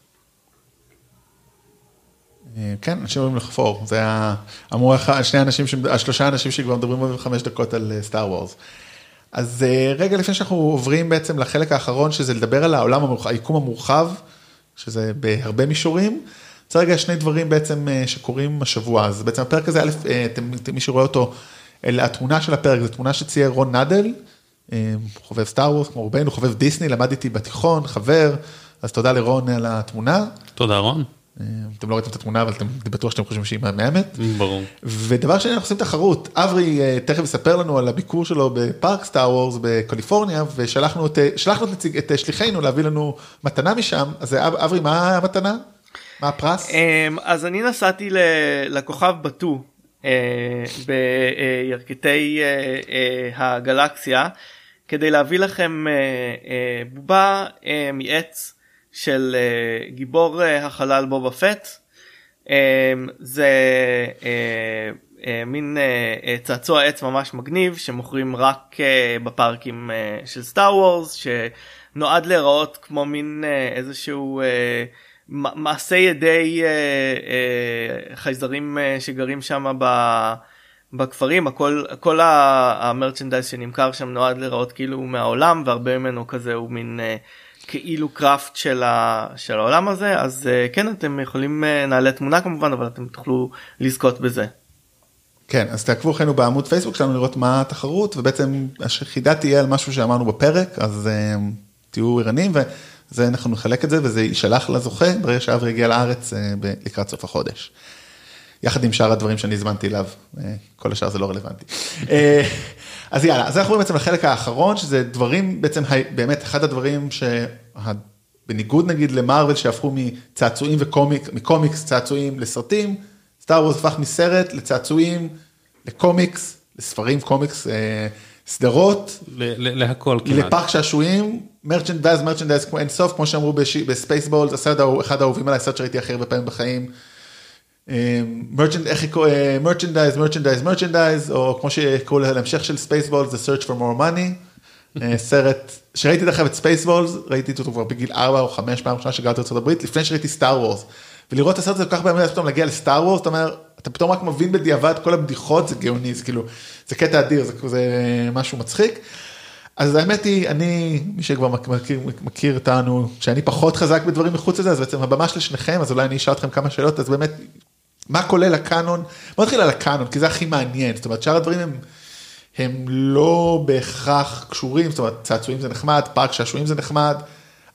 אה, כן, אנשים אומרים לחפור, זה אמרו שני אנשים, השלושה אנשים שכבר מדברים עוד חמש דקות על סטאר וורס. אז אה, רגע לפני שאנחנו עוברים בעצם לחלק האחרון, שזה לדבר על העולם המורחב, היקום המורחב, שזה בהרבה מישורים. זה רגע שני דברים בעצם אה, שקורים השבוע, אז בעצם הפרק הזה, א', אה, מי שרואה אותו, התמונה של הפרק, זו תמונה שצייר רון נדל, אה, חובב סטאר וורס כמו רובנו, חובב דיסני, למד איתי בתיכון, חבר, אז תודה לרון על התמונה. תודה רון. אה, אתם לא ראיתם את התמונה, אבל אתם בטוח שאתם חושבים שהיא מהממת. ברור. ודבר שני, אנחנו עושים תחרות. אברי אה, תכף יספר לנו על הביקור שלו בפארק סטאר וורס בקליפורניה, ושלחנו את, אה, שלחנו את, נציג, את שליחינו להביא לנו מתנה משם. אז אב- אברי, מה המתנה? מה הפרס? אמ, אז אני נסעתי ל- לכוכב בטו בירכתי הגלקסיה כדי להביא לכם בובה מעץ של אה, גיבור אה, החלל בובה פט. אה, זה אה, אה, מין אה, צעצוע עץ ממש מגניב שמוכרים רק אה, בפארקים אה, של סטאר וורס שנועד להיראות כמו מין אה, איזשהו מ- מעשה ידי אה, אה, חייזרים אה, שגרים שם ב... בכפרים הכל כל המרצ'נדייז שנמכר שם נועד להיראות כאילו הוא מהעולם והרבה ממנו כזה הוא מין אה, כאילו קראפט של, ה, של העולם הזה אז אה, כן אתם יכולים אה, נעלה תמונה כמובן אבל אתם תוכלו לזכות בזה. כן, אז תעקבו אחרינו בעמוד פייסבוק שלנו לראות מה התחרות, ובעצם החידה תהיה על משהו שאמרנו בפרק, אז uh, תהיו ערניים, וזה אנחנו נחלק את זה, וזה יישלח לזוכה ברגע שאברי יגיע לארץ uh, לקראת סוף החודש. יחד עם שאר הדברים שאני הזמנתי אליו, uh, כל השאר זה לא רלוונטי. אז יאללה, אז אנחנו עוברים בעצם לחלק האחרון, שזה דברים, בעצם באמת אחד הדברים שבניגוד נגיד למרוויל שהפכו מצעצועים וקומיק, מקומיקס צעצועים לסרטים, סטאר וורס הפך מסרט לצעצועים, לקומיקס, לספרים, קומיקס, אה, סדרות. להכל כמעט. לפארק שעשועים, merchandise, merchandise כמו אין סוף, כמו שאמרו בספייסבולס, הסרט אחד האהובים עליי, סרט שראיתי הכי הרבה פעמים בחיים. merchandise, merchandise, merchandise, או כמו שקראו להמשך של ספייסבולס, The Search for More Money. אה, סרט שראיתי דרך אגב את ספייסבולס, ראיתי אותו כבר בגיל 4 או 5 פעם ראשונה שגרתי לארה"ב, לפני שראיתי סטאר וורס. ולראות את הסרט הזה כל כך פעמים, פתאום להגיע לסטאר וורס, אתה אומר, אתה פתאום רק מבין בדיעבד כל הבדיחות, זה גאוני, זה כאילו, זה קטע אדיר, זה, זה משהו מצחיק. אז האמת היא, אני, מי שכבר מכיר, מכיר אותנו, שאני פחות חזק בדברים מחוץ לזה, אז בעצם הבמה של שניכם, אז אולי אני אשאל אתכם כמה שאלות, אז באמת, מה כולל הקאנון? בוא נתחיל על הקאנון, כי זה הכי מעניין, זאת אומרת, שאר הדברים הם, הם לא בהכרח קשורים, זאת אומרת, צעצועים זה נחמד, פארק שעשועים זה נחמד,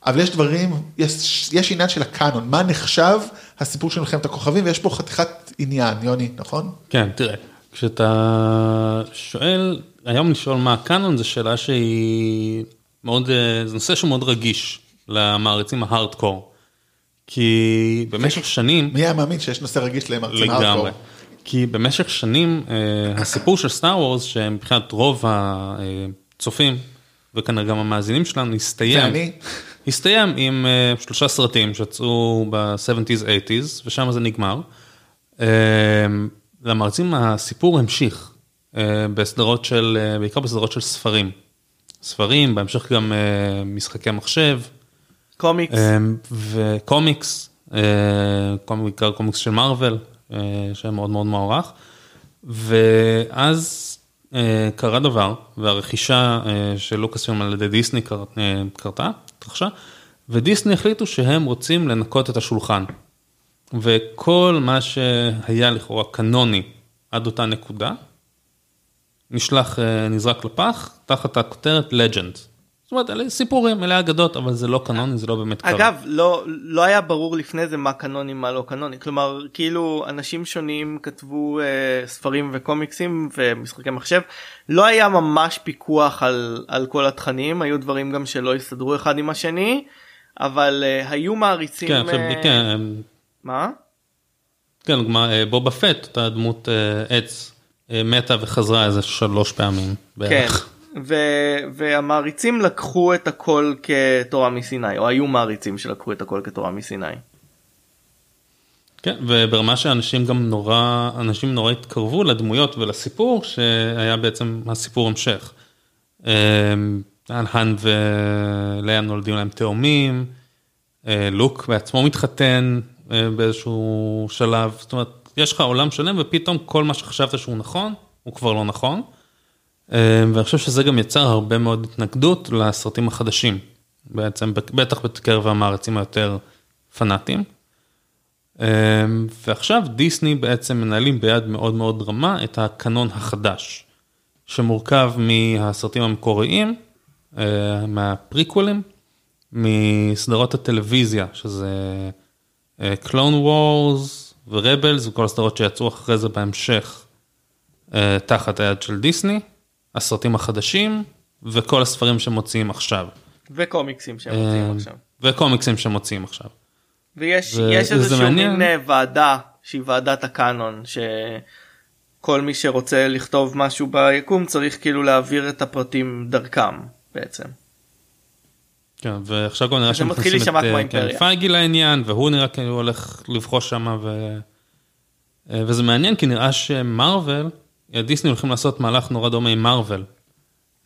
אבל יש דברים, יש, יש עניין של הקאנון, מה נחשב הסיפור של מלחמת הכוכבים, ויש פה חתיכת עניין, יוני, נכון? כן, תראה, כשאתה שואל, היום לשאול מה הקאנון, זו שאלה שהיא מאוד, אה, זה נושא שהוא מאוד רגיש למעריצים ההארדקור. כי במשך שנים... מי היה מאמין שיש נושא רגיש ההארדקור? לגמרי. כי במשך שנים אה, הסיפור של סטאר וורס, שמבחינת רוב הצופים, וכנראה גם המאזינים שלנו, הסתיים. הסתיים עם uh, שלושה סרטים שיצאו ב-70's 80's ושם זה נגמר. Uh, למרצים הסיפור המשיך בסדרות של, בעיקר בסדרות של ספרים. ספרים, בהמשך גם משחקי מחשב. קומיקס. Uh, וקומיקס, בעיקר קומיקס של מארוול, uh, שהיה מאוד מאוד מוערך. ואז uh, קרה דבר, והרכישה של לוקאס פילם על ידי דיסני קר, קרתה, התרחשה, ודיסני החליטו שהם רוצים לנקות את השולחן. וכל מה שהיה לכאורה קנוני עד אותה נקודה, נשלח, אה, נזרק לפח, תחת הכותרת לג'נד. זאת אומרת, אלה סיפורים, אלה אגדות, אבל זה לא קנוני, זה לא באמת קרה. אגב, לא, לא היה ברור לפני זה מה קנוני, מה לא קנוני. כלומר, כאילו, אנשים שונים כתבו אה, ספרים וקומיקסים ומשחקי מחשב. לא היה ממש פיקוח על, על כל התכנים, היו דברים גם שלא הסתדרו אחד עם השני, אבל אה, היו מעריצים... כן, עכשיו, אה... כן. מה? כן, לדוגמה, אה, בובה פט, אותה דמות אה, עץ, אה, מתה וחזרה איזה שלוש פעמים בערך. כן. ו- והמעריצים לקחו את הכל כתורה מסיני או היו מעריצים שלקחו את הכל כתורה מסיני. כן וברמה שאנשים גם נורא אנשים נורא התקרבו לדמויות ולסיפור שהיה בעצם הסיפור המשך. האן ולאה נולדים להם תאומים, לוק בעצמו מתחתן באיזשהו שלב, זאת אומרת יש לך עולם שלם ופתאום כל מה שחשבת שהוא נכון הוא כבר לא נכון. אמ, ואני חושב שזה גם יצר הרבה מאוד התנגדות לסרטים החדשים, בעצם בטח בקרב המערצים היותר פנאטים. אמ, ועכשיו דיסני בעצם מנהלים ביד מאוד מאוד רמה את הקנון החדש, שמורכב מהסרטים המקוריים, אה, מהפריקוולים, מסדרות הטלוויזיה, שזה קלון וורס ורבלס וכל הסדרות שיצאו אחרי זה בהמשך אה, תחת היד של דיסני. הסרטים החדשים וכל הספרים שמוציאים עכשיו. וקומיקסים שמוציאים עכשיו. וקומיקסים שמוציאים עכשיו. ויש ו... איזשהו מין אה, ועדה שהיא ועדת הקאנון שכל מי שרוצה לכתוב משהו ביקום צריך כאילו להעביר את הפרטים דרכם בעצם. כן ועכשיו גם נראה שמכניסים את אה, כן, פייגי לעניין והוא נראה כאילו הולך לבחוש שם ו... אה, וזה מעניין כי נראה שמרוויל דיסני הולכים לעשות מהלך נורא דומה עם מארוול,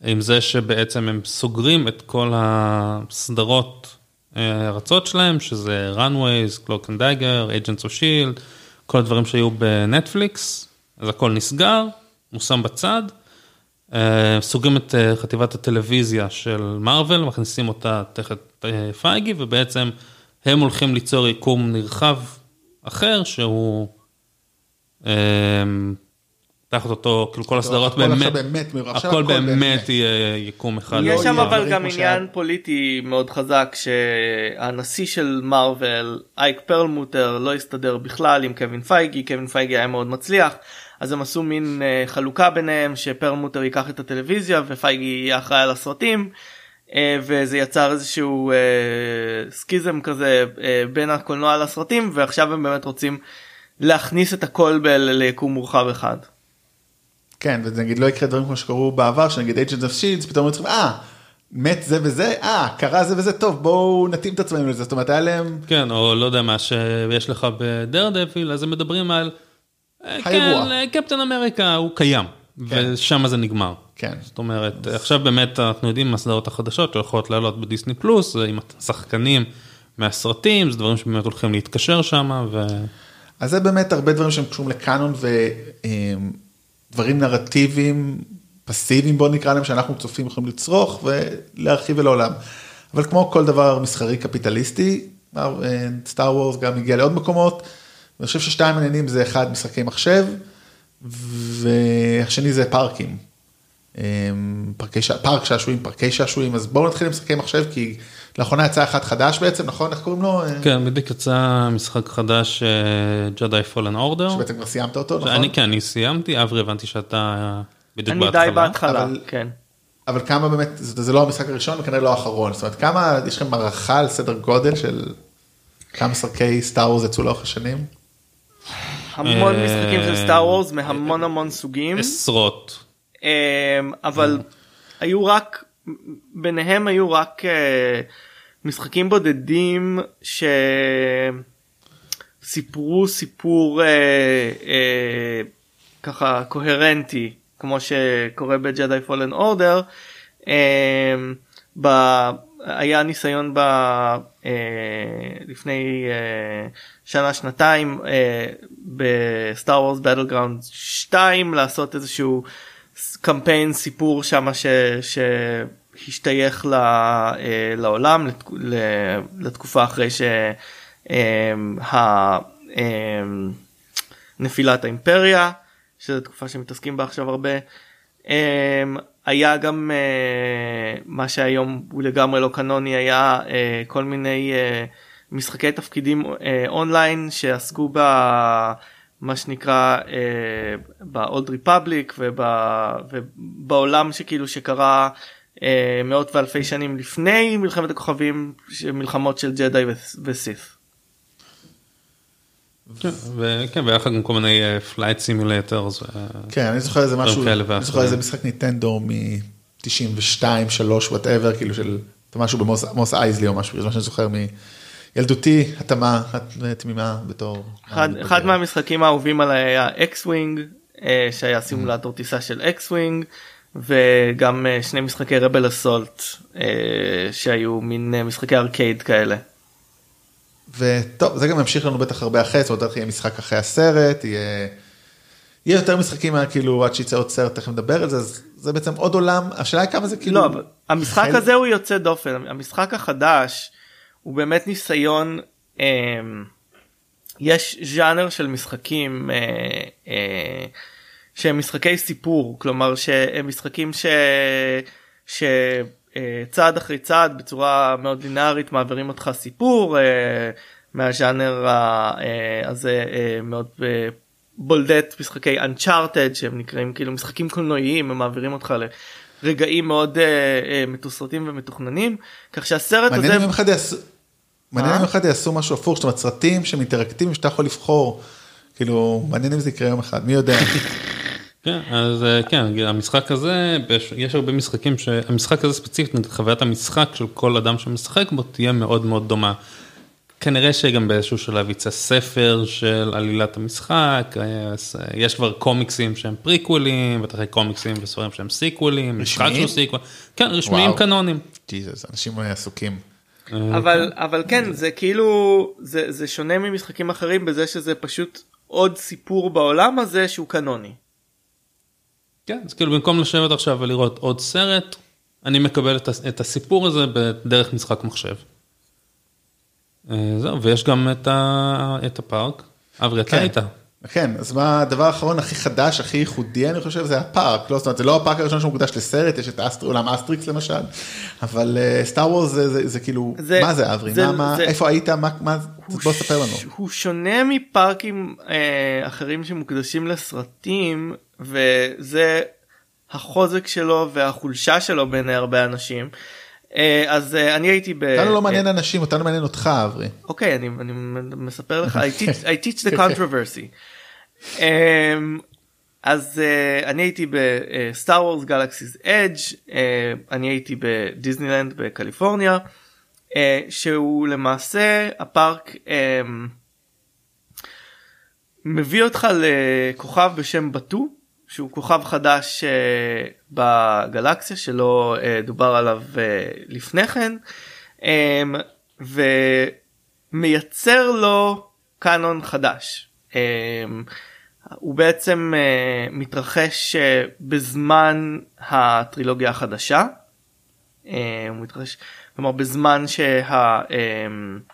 עם זה שבעצם הם סוגרים את כל הסדרות אה, שלהם, שזה runways, cloak and dagger, agents of shield, כל הדברים שהיו בנטפליקס, אז הכל נסגר, מושם בצד, אה, סוגרים את אה, חטיבת הטלוויזיה של מארוול, מכניסים אותה תחת פייגי, ובעצם הם הולכים ליצור יקום נרחב אחר שהוא תחת אותו, כאילו כל הסדרות באמת, הכל הכל באמת באמת. יהיה יקום אחד. יש שם יהיה אבל גם עניין. פוליטי מאוד חזק שהנשיא של מארוול אייק פרלמוטר לא הסתדר בכלל עם קווין פייגי קווין פייגי היה מאוד מצליח אז הם עשו מין אה, חלוקה ביניהם שפרלמוטר ייקח את הטלוויזיה ופייגי יהיה אחראי על הסרטים. אה, וזה יצר איזשהו אה, סקיזם כזה אה, בין הקולנוע לסרטים ועכשיו הם באמת רוצים להכניס את הכל ב- ליקום מורחב אחד. כן, ונגיד לא יקרה דברים כמו שקרו בעבר, שנגיד Agents of Shields, פתאום צריכים, אה, מת זה וזה, אה, קרה זה וזה, טוב, בואו נתאים את עצמנו לזה, זאת אומרת, היה להם, כן, או לא יודע מה שיש לך בדרדפיל, אז הם מדברים על, אה, האירוע. כן, קפטן אמריקה הוא קיים, כן. ושם זה נגמר. כן, זאת אומרת, עכשיו באמת אנחנו יודעים מה הסדרות החדשות שהולכות לעלות בדיסני פלוס, עם השחקנים מהסרטים, זה דברים שבאמת הולכים להתקשר שם, ו... אז זה באמת הרבה דברים שהם קשורים לקאנון ודברים נרטיביים פסיביים בוא נקרא להם שאנחנו צופים יכולים לצרוך ולהרחיב אל העולם. אבל כמו כל דבר מסחרי קפיטליסטי, סטאר וורס גם הגיע לעוד מקומות. אני חושב ששתיים העניינים זה אחד משחקי מחשב והשני זה פארקים. אמ, פארק שעשועים, פארקי שעשועים, אז בואו נתחיל עם משחקי מחשב כי לאחרונה יצא אחד חדש בעצם, נכון? איך קוראים לו? כן, בדיוק יצא משחק חדש, ג'די פולן אורדר. שבעצם כבר סיימת אותו, נכון? אני כן, אני סיימתי, אברי הבנתי שאתה בדיוק אני בהתחלה. די בהתחלה אבל- כן. אבל כמה באמת, זה, זה לא המשחק הראשון וכנראה לא האחרון, זאת אומרת כמה, יש לכם הערכה על סדר גודל של כמה משחקי סטאר וורס יצאו לאורך השנים? המון אה, משחקים של סטאר וורס מהמון המון סוגים. עשרות. אמ, אבל היו רק ביניהם היו רק אה, משחקים בודדים שסיפרו סיפור אה, אה, ככה קוהרנטי כמו שקורה בג'די פולן אורדר. היה ניסיון ב, אה, לפני אה, שנה שנתיים אה, בסטאר וורס בטל גראונד 2 לעשות איזשהו קמפיין סיפור שמה ש, שהשתייך ל, אה, לעולם לתק, ל- לתקופה אחרי שנפילת האימפריה שזו תקופה שמתעסקים בה עכשיו הרבה. Um, היה גם uh, מה שהיום הוא לגמרי לא קנוני היה uh, כל מיני משחקי תפקידים אונליין שעסקו במה שנקרא ב-old republic וב, ובעולם שכאילו שקרה uh, מאות ואלפי שנים לפני מלחמת הכוכבים מלחמות של ג'די וסיף. כן, וכן, ויחד עם כל מיני flight simulators. כן, אני זוכר איזה משהו, אני. זוכר איזה משחק ניטנדו מ-92, 3, whatever, כאילו של משהו במוס אייזלי או משהו, זה מה שאני זוכר מילדותי, התמה תמימה בתור. אחד, אחד מהמשחקים האהובים עליי היה אקס ווינג שהיה סימולטור טיסה של אקס ווינג וגם אה, שני משחקי רבל אסולט שהיו מין אה, משחקי ארקייד כאלה. וטוב, זה גם ימשיך לנו בטח הרבה אחרי, זאת אומרת, בטח יהיה משחק אחרי הסרט, יהיה... יהיה יותר משחקים כאילו עד שיצא עוד סרט, תכף נדבר על זה, אז זה בעצם עוד עולם, השאלה היא כמה זה כאילו... לא, המשחק הזה הוא יוצא דופן המשחק החדש הוא באמת ניסיון אה, יש ז'אנר של משחקים אה, אה, שהם משחקי סיפור כלומר שהם משחקים ש... ש... אה, צעד אחרי צעד בצורה מאוד לינארית מעבירים אותך סיפור אה, מהז'אנר אה, הזה מאוד בולדט משחקי Uncharted שהם נקראים כאילו משחקים קולנועיים הם מעבירים אותך לרגעים מאוד מתוסרטים ומתוכננים כך שהסרט מעניין הזה אם יום אחד יעשו, מעניין מה? אם אחד יעשו משהו הפוך, זאת אומרת סרטים שהם אינטראקטיביים שאתה יכול לבחור, כאילו מעניין אם זה יקרה יום אחד, מי יודע. כן, אז אה, כן, המשחק הזה, יש הרבה משחקים שהמשחק הזה ספציפית, חוויית המשחק של כל אדם שמשחק בו תהיה מאוד מאוד דומה. כנראה שגם באיזשהו שלב יצא ספר של עלילת המשחק, אה, אה, יש כבר קומיקסים שהם פריקוולים, בטח קומיקסים וספרים שהם סיקוולים, משחק? שהוא סיקוול, כן, רשמיים. קנונים. ג'יזוס, אנשים עסוקים. אבל אבל כן זה כאילו זה זה שונה ממשחקים אחרים בזה שזה פשוט עוד סיפור בעולם הזה שהוא קנוני. כן, אז כאילו במקום לשבת עכשיו ולראות עוד סרט, אני מקבל את, את הסיפור הזה בדרך משחק מחשב. אה, זהו, ויש גם את, ה, את הפארק. אברי, אתה כן. היית. כן, אז מה הדבר האחרון הכי חדש, הכי ייחודי, אני חושב, זה הפארק. לא, זאת אומרת, זה לא הפארק הראשון שמוקדש לסרט, יש את אסטר, עולם אסטריקס למשל, אבל סטאר וורס זה, זה, זה כאילו, זה- מה זה אברי? זה- מה, מה, זה- איפה היית? מה, מה, בוא ספר לנו. הוא שונה מפארקים אה, אחרים שמוקדשים לסרטים וזה החוזק שלו והחולשה שלו בעיני הרבה אנשים. אה, אז אה, אני הייתי ב... אותנו לא מעניין אנשים, אותנו מעניין אותך אברי. אוקיי אני, אני מספר לך I teach, I teach the controversy. Um, אז uh, אני הייתי בסטאר וורס גלקסיס אדג' אני הייתי בדיסנילנד בקליפורניה uh, שהוא למעשה הפארק um, מביא אותך לכוכב בשם בטו שהוא כוכב חדש uh, בגלקסיה שלא דובר עליו לפני כן um, ומייצר לו קאנון חדש. הוא בעצם uh, מתרחש uh, בזמן הטרילוגיה החדשה. Uh, הוא מתרחש, כלומר בזמן שה... Um,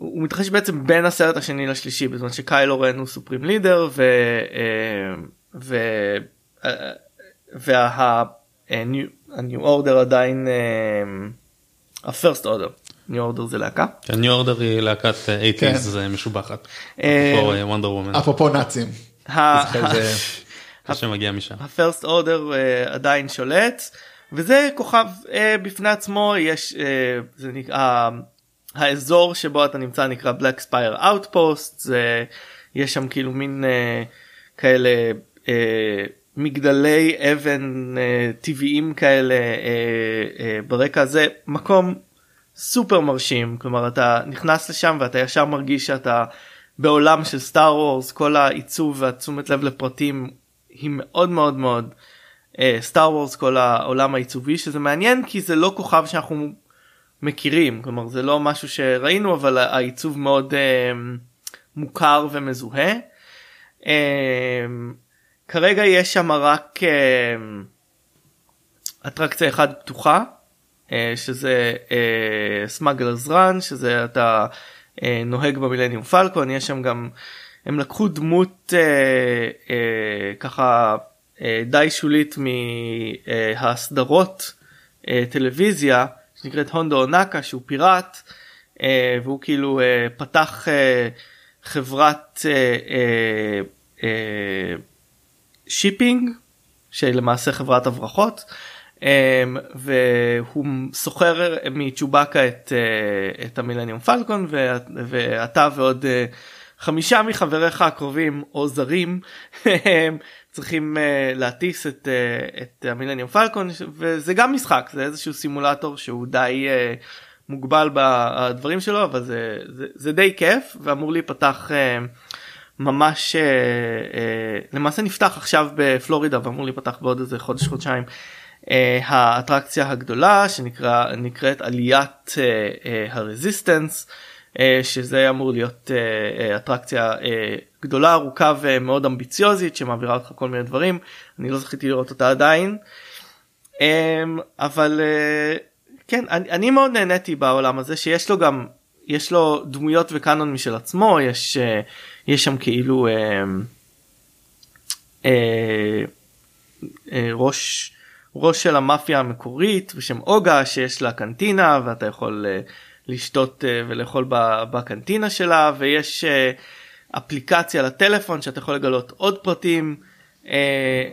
הוא מתרחש בעצם בין הסרט השני לשלישי בזמן שקיילו רן הוא סופרים לידר ו... אה, ו... אה, וה... הניו אורדר עדיין הפרסט אורדר ניו אורדר זה להקה. ניו אורדר היא להקת כן. 80's משובחת. אה, כמו וונדר וומן. אפרופו נאצים. שמגיע משם. הפרסט אורדר uh, עדיין שולט וזה כוכב uh, בפני עצמו יש uh, זה נקרא האזור שבו אתה נמצא נקרא black spire outpost זה יש שם כאילו מין uh, כאלה uh, מגדלי אבן uh, טבעיים כאלה uh, uh, ברקע זה מקום סופר מרשים. כלומר אתה נכנס לשם ואתה ישר מרגיש שאתה בעולם של סטאר וורס כל העיצוב והתשומת לב לפרטים היא מאוד מאוד מאוד סטאר וורס כל העולם העיצובי שזה מעניין כי זה לא כוכב שאנחנו מכירים. כלומר זה לא משהו שראינו אבל העיצוב מאוד uh, מוכר ומזוהה. Uh, כרגע יש שם רק uh, אטרקציה אחת פתוחה שזה סמאגלרס uh, רן שזה אתה uh, נוהג במילניום פלקון יש שם גם הם לקחו דמות ככה די שולית מהסדרות טלוויזיה שנקראת הונדו אונקה שהוא פיראט והוא כאילו פתח חברת shipping שלמעשה חברת הברחות והוא שוכר מצ'ובאקה את, אה, את המילניום פלקון ואת, ואתה ועוד אה, חמישה מחבריך הקרובים או זרים צריכים uh, להטיס את, את המילניום פלקון וזה גם משחק זה איזשהו סימולטור שהוא די מוגבל בדברים שלו אבל זה, זה, זה די כיף ואמור להיפתח ממש למעשה נפתח עכשיו בפלורידה ואמור להיפתח בעוד איזה חודש חודשיים האטרקציה הגדולה שנקרא נקראת עליית uh, uh, הרזיסטנס. שזה אמור להיות אטרקציה גדולה ארוכה ומאוד אמביציוזית שמעבירה אותך כל מיני דברים אני לא זכיתי לראות אותה עדיין um, אבל כן אני, אני מאוד נהניתי בעולם הזה שיש לו גם יש לו דמויות וקאנון משל עצמו יש יש שם כאילו uh, uh, uh, ראש ראש של המאפיה המקורית בשם אוגה שיש לה קנטינה ואתה יכול uh, לשתות uh, ולאכול בקנטינה שלה ויש uh, אפליקציה לטלפון שאתה יכול לגלות עוד פרטים uh,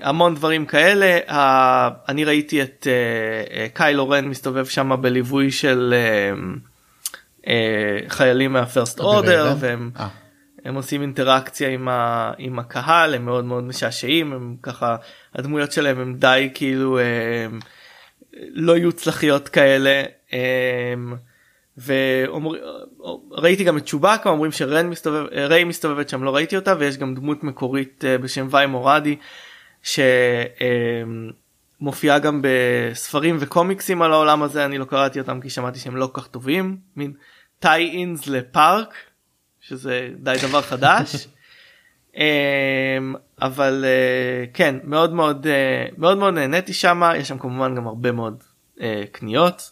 המון דברים כאלה uh, אני ראיתי את uh, uh, קיילו רן מסתובב שם בליווי של uh, uh, חיילים מהפרסט אורדר והם אה. הם עושים אינטראקציה עם, ה, עם הקהל הם מאוד מאוד משעשעים הם ככה הדמויות שלהם הם די כאילו הם, לא יהיו צלחיות כאלה. הם, וראיתי גם את צ'ובאקה אומרים שריי מסתובב, מסתובבת שם לא ראיתי אותה ויש גם דמות מקורית אה, בשם וואי מורדי שמופיעה גם בספרים וקומיקסים על העולם הזה אני לא קראתי אותם כי שמעתי שהם לא כל כך טובים מין טאי אינס לפארק שזה די דבר חדש. אבל כן מאוד מאוד מאוד מאוד נהניתי שם יש שם כמובן גם הרבה מאוד קניות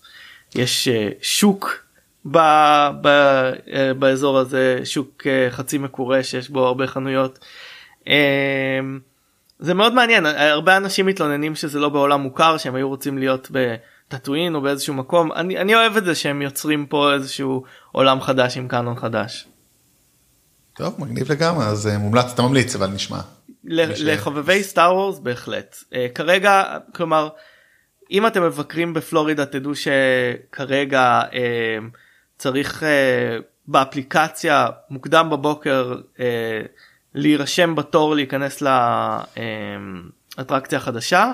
יש שוק ב- ב- אה, באזור הזה שוק אה, חצי מקורה שיש בו הרבה חנויות. אה, זה מאוד מעניין הרבה אנשים מתלוננים שזה לא בעולם מוכר שהם היו רוצים להיות בטאטואין או באיזשהו מקום אני, אני אוהב את זה שהם יוצרים פה איזשהו עולם חדש עם קאנון חדש. טוב, מגניב לגמרי, אז אה, מומלץ, אתה ממליץ, אבל נשמע. מש- לחובבי סטאר וורס בהחלט uh, כרגע כלומר אם אתם מבקרים בפלורידה תדעו שכרגע צריך באפליקציה מוקדם בבוקר להירשם בתור להיכנס לאטרקציה החדשה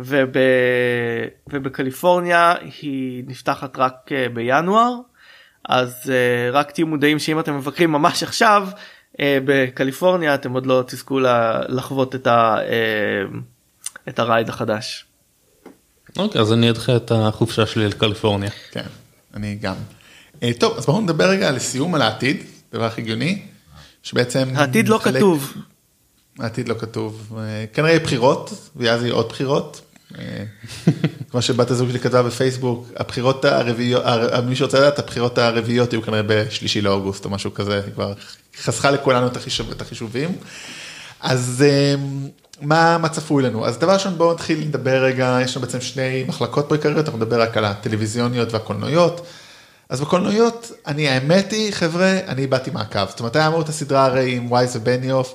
וב... ובקליפורניה היא נפתחת רק בינואר אז uh, רק תהיו מודעים שאם אתם מבקרים ממש עכשיו uh, בקליפורניה אתם עוד לא תזכו לחוות את, ה, uh, את הרייד החדש. אוקיי, אז אני אדחה את החופשה שלי לקליפורניה. כן, אני גם. אה, טוב, אז בואו נדבר רגע לסיום על העתיד, דבר הכי הגיוני, שבעצם... העתיד לא מתחלק- כתוב. העתיד לא כתוב. אה, כנראה יהיה בחירות, ואז יהיו עוד בחירות. אה, כמו שבת הזוג שלי כתבה בפייסבוק, הבחירות הרביעיות, הר- מי שרוצה לדעת, הבחירות הרביעיות יהיו כנראה בשלישי לאוגוסט או משהו כזה, היא כבר חסכה לכולנו את החישוב- את החישובים. אז אה, מה, מה צפוי לנו? אז דבר ראשון בואו נתחיל לדבר רגע, יש לנו בעצם שני מחלקות פה עיקריות, אנחנו נדבר רק על הטלוויזיוניות והקולנועיות. אז בקולנועיות, אני האמת היא, חבר'ה, אני באתי מהקו. זאת אומרת, היה אמור את הסדרה הרי עם וייס ובניוף,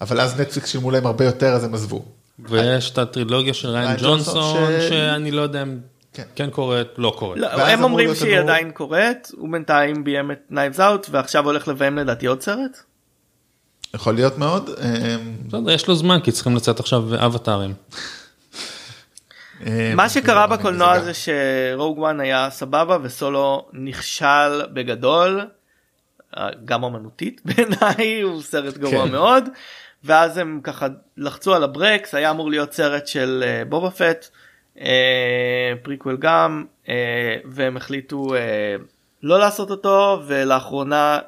אבל אז נטפליקס שילמו להם הרבה יותר, אז הם עזבו. ויש את הטרילוגיה של ריין ג'ונסון, שאני לא יודע אם כן. כן קורית, לא קורית. לא, הם אומרים שהיא עדיין קורית הוא בינתיים ביים את נייבס אאוט ועכשיו הולך לביים לדעתי עוד סרט. יכול להיות מאוד. בסדר, יש לו זמן, כי צריכים לצאת עכשיו אבטארים. אה, מה שקרה לא, בקולנוע זה שרוג וואן היה סבבה וסולו נכשל בגדול אה, גם אמנותית בעיניי הוא סרט גרוע כן. מאוד ואז הם ככה לחצו על הברקס היה אמור להיות סרט של אה, בובה פט אה, פריקוול גם אה, והם החליטו לא לעשות אותו ולאחרונה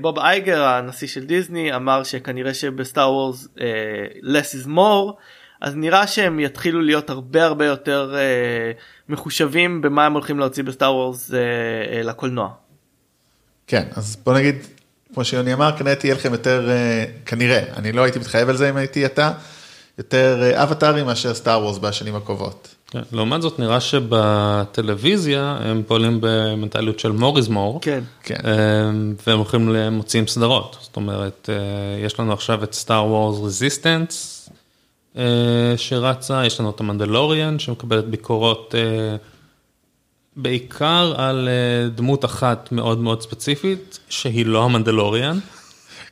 בוב אייגר הנשיא של דיסני אמר שכנראה שבסטאר וורס less is more אז נראה שהם יתחילו להיות הרבה הרבה יותר מחושבים במה הם הולכים להוציא בסטאר וורס לקולנוע. כן, אז בוא נגיד, כמו שיוני אמר, כנראה תהיה לכם יותר, אה, כנראה, אני לא הייתי מתחייב על זה אם הייתי אתה, יותר אה, אבטארים מאשר סטאר וורס בשנים הקרובות. כן, לעומת זאת נראה שבטלוויזיה הם פועלים במנטליות של more. כן. כן. אמ, והם הולכים למוציאים סדרות, זאת אומרת, אה, יש לנו עכשיו את סטאר וורס רזיסטנס שרצה, יש לנו את המנדלוריאן שמקבלת ביקורות אה, בעיקר על אה, דמות אחת מאוד מאוד ספציפית, שהיא לא המנדלוריאן.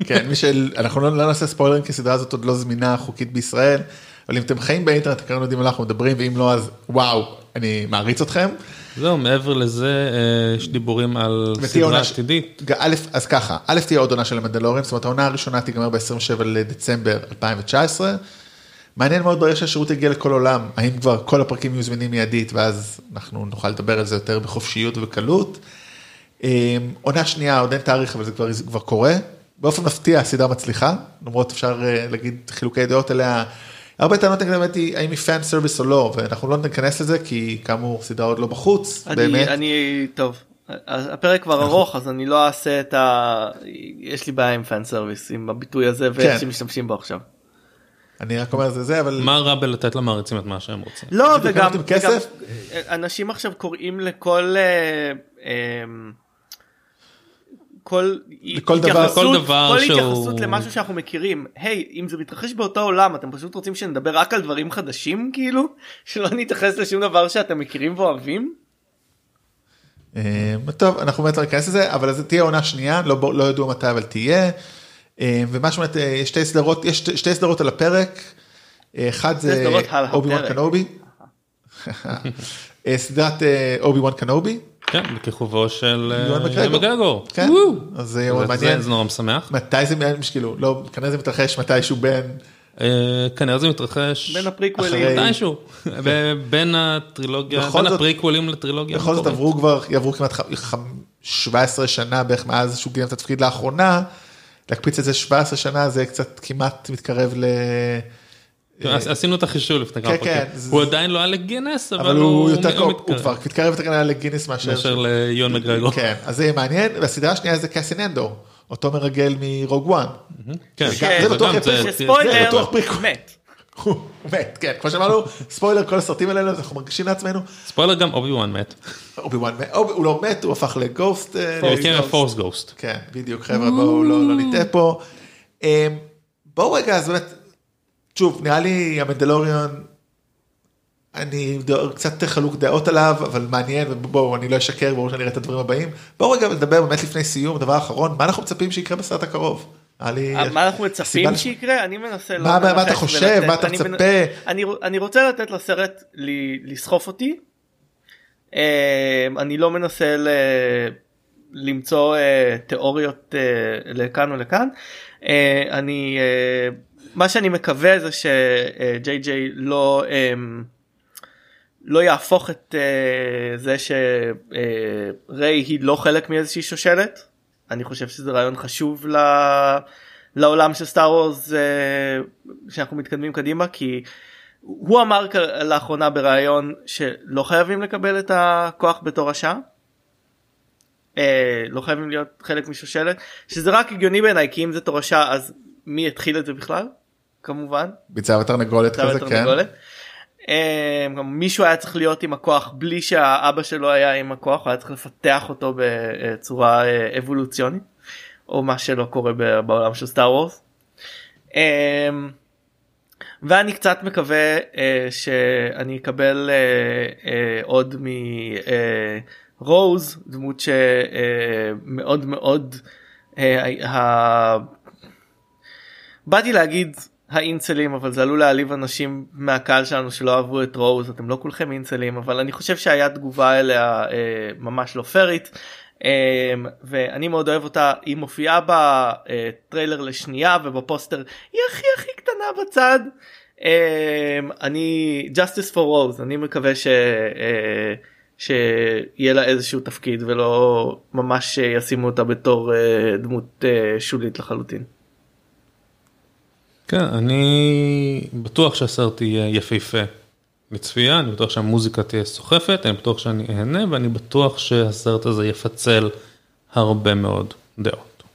כן, מי של... אנחנו לא, לא נעשה ספוילרים כי הסדרה הזאת עוד לא זמינה חוקית בישראל, אבל אם אתם חיים באינטרנט, כרגע יודעים על אנחנו מדברים, ואם לא, אז וואו, אני מעריץ אתכם. זהו, מעבר לזה, אה, יש דיבורים על סדרה עתידית. א', אז ככה, א', תהיה עוד עונה של המנדלוריאן, זאת אומרת העונה הראשונה תיגמר ב-27 לדצמבר 2019. מעניין מאוד ברגע שהשירות יגיע לכל עולם, האם כבר כל הפרקים יהיו זמינים מיידית, ואז אנחנו נוכל לדבר על זה יותר בחופשיות ובקלות. אה, עונה שנייה, עוד אין תאריך, אבל זה כבר, זה כבר קורה. באופן מפתיע, הסדרה מצליחה, למרות אפשר אה, להגיד חילוקי דעות עליה. הרבה טענות נגד האמת היא, האם היא fan service או לא, ואנחנו לא ניכנס לזה, כי כאמור, סדרה עוד לא בחוץ, אני, באמת. אני טוב הפרק כבר ארוך אז אני לא אעשה את ה... יש לי בעיה עם fan service עם הביטוי הזה ואיך כן. שמשתמשים בו עכשיו. אני רק אומר זה זה, אבל... מה רע בלתת למעריצים את מה שהם רוצים? לא וגם, כסף? אנשים עכשיו קוראים לכל אה, אה, כל לכל דבר- התייחסות- כל דבר כל שהוא- התייחסות למשהו שאנחנו מכירים היי אם זה מתרחש באותו עולם אתם פשוט רוצים שנדבר רק על דברים חדשים כאילו שלא נתייחס לשום דבר שאתם מכירים ואוהבים. אה, טוב, אנחנו באמת לא ניכנס לזה, אבל אז תהיה עונה שנייה, לא, לא ידוע מתי, אבל תהיה. אה, ומה שאומרת, אה, יש שתי סדרות, יש שתי- סדרות על הפרק. אה, אחד זה אובי וואן. קנובי. סדרת אובי וואן קנובי. כן, בכיכובו של יואן. מקגרגור. כן. אז זה מעניין. זה נורא משמח. מתי זה, כאילו, לא, כנראה זה מתרחש מתישהו בין, אה, כנראה זה מתרחש בין הפריקוולים. מתישהו, ב- בין הטרילוגיה, בין הפריקוולים לטרילוגיה. בכל זאת. עברו כבר, יעברו כמעט ח- ח- 17 שנה בערך מאז שהוא גילם את התפקיד לאחרונה, להקפיץ את זה 17 שנה זה קצת כמעט מתקרב ל... עשינו את החישוב לפני כמה פרקים. הוא עדיין לא היה לגינס, אבל הוא יותר קרוב, הוא. כבר מתקרב יותר כנראה לגינס מאשר... ליואן מקגרגור. כן, אז זה יהיה מעניין, והסדרה השנייה זה קאסין אנדור, אותו מרגל מרוג וואן. כן, זה בטוח פריקוול. הוא מת, כן, כמו שאמרנו, ספוילר כל הסרטים האלה, אנחנו מרשים לעצמנו, ספוילר גם אובי וואן מת. אובי וואן, מת, הוא לא מת, הוא הפך ל ghost. אה, הוא became force ghost. כן, בדיוק, חבר'ה, בואו לא לא נטעה פה. אמ, בואו רגע, אז באמת, שוב, נראה לי המנדלוריון, אני קצת חלוק דעות עליו, אבל מעניין, ובואו, אני לא אשקר, ברור שאני אראה את הדברים הבאים. בואו רגע נדבר באמת לפני סיום, דבר אחרון, מה אנחנו מצפים שיקרה בסרט הקרוב? לי- אה, מה אנחנו מצפים שיקרה? אני מנסה לא מה- אתה חושב? ולתת. מה אתה מצפה? אני רוצה לתת לסרט לסחוף אותי. אה, אני לא מנסה ל- למצוא אה, תיאוריות אה, לכאן ולכאן. אני מה שאני מקווה זה שג'יי ג'יי לא אמ, לא יהפוך את אה, זה שריי היא לא חלק מאיזושהי שושלת. אני חושב שזה רעיון חשוב ל... לעולם של סטאר וורס אה, שאנחנו מתקדמים קדימה כי הוא אמר לאחרונה בריאיון שלא חייבים לקבל את הכוח בתור השעה. אה, לא חייבים להיות חלק משושלת שזה רק הגיוני בעיניי כי אם זה תורשה אז מי התחיל את זה בכלל כמובן ביצה ותרנגולת כזה, כן. גם מישהו היה צריך להיות עם הכוח בלי שהאבא שלו היה עם הכוח הוא היה צריך לפתח אותו בצורה אה, אבולוציונית או מה שלא קורה בעולם של סטאר וורס. אה, ואני קצת מקווה אה, שאני אקבל אה, עוד מרוז דמות שמאוד מאוד באתי להגיד האינסלים אבל זה עלול להעליב אנשים מהקהל שלנו שלא אהבו את רוז אתם לא כולכם אינסלים אבל אני חושב שהיה תגובה אליה אה, ממש לא פיירית אה, ואני מאוד אוהב אותה היא מופיעה בטריילר לשנייה ובפוסטר היא הכי הכי קטנה בצד. אה, אני justice for rose אני מקווה ש... אה, שיהיה לה איזשהו תפקיד ולא ממש ישימו אותה בתור אה, דמות אה, שולית לחלוטין. כן, אני בטוח שהסרט יהיה יפהפה לצפייה, אני בטוח שהמוזיקה תהיה סוחפת, אני בטוח שאני אהנה, ואני בטוח שהסרט הזה יפצל הרבה מאוד דעות. אה,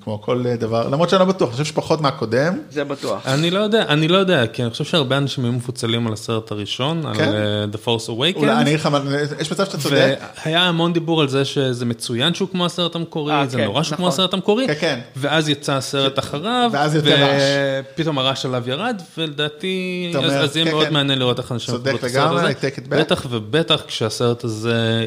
כמו כל אה, דבר, למרות שאני לא בטוח, אני חושב שפחות מהקודם. זה בטוח. אני לא יודע, אני לא יודע, כי אני חושב שהרבה אנשים היו מפוצלים על הסרט הראשון, על כן? אה, The Force אולי אני Awakens. אגיד לך, יש מצב שאתה צודק. והיה המון דיבור על זה שזה מצוין שהוא כמו הסרט המקורי, אה, זה כן, נורא שהוא כמו נכון. הסרט המקורי, כן, כן. ואז יצא הסרט אחריו, ואז יותר רעש. ופתאום הרעש עליו ירד, ולדעתי, אתה אומר, אז אז יהיה כן, מאוד כן. מעניין לראות איך אנשים יקבלו את הסרט הזה. בטח ובטח כשהסרט הזה,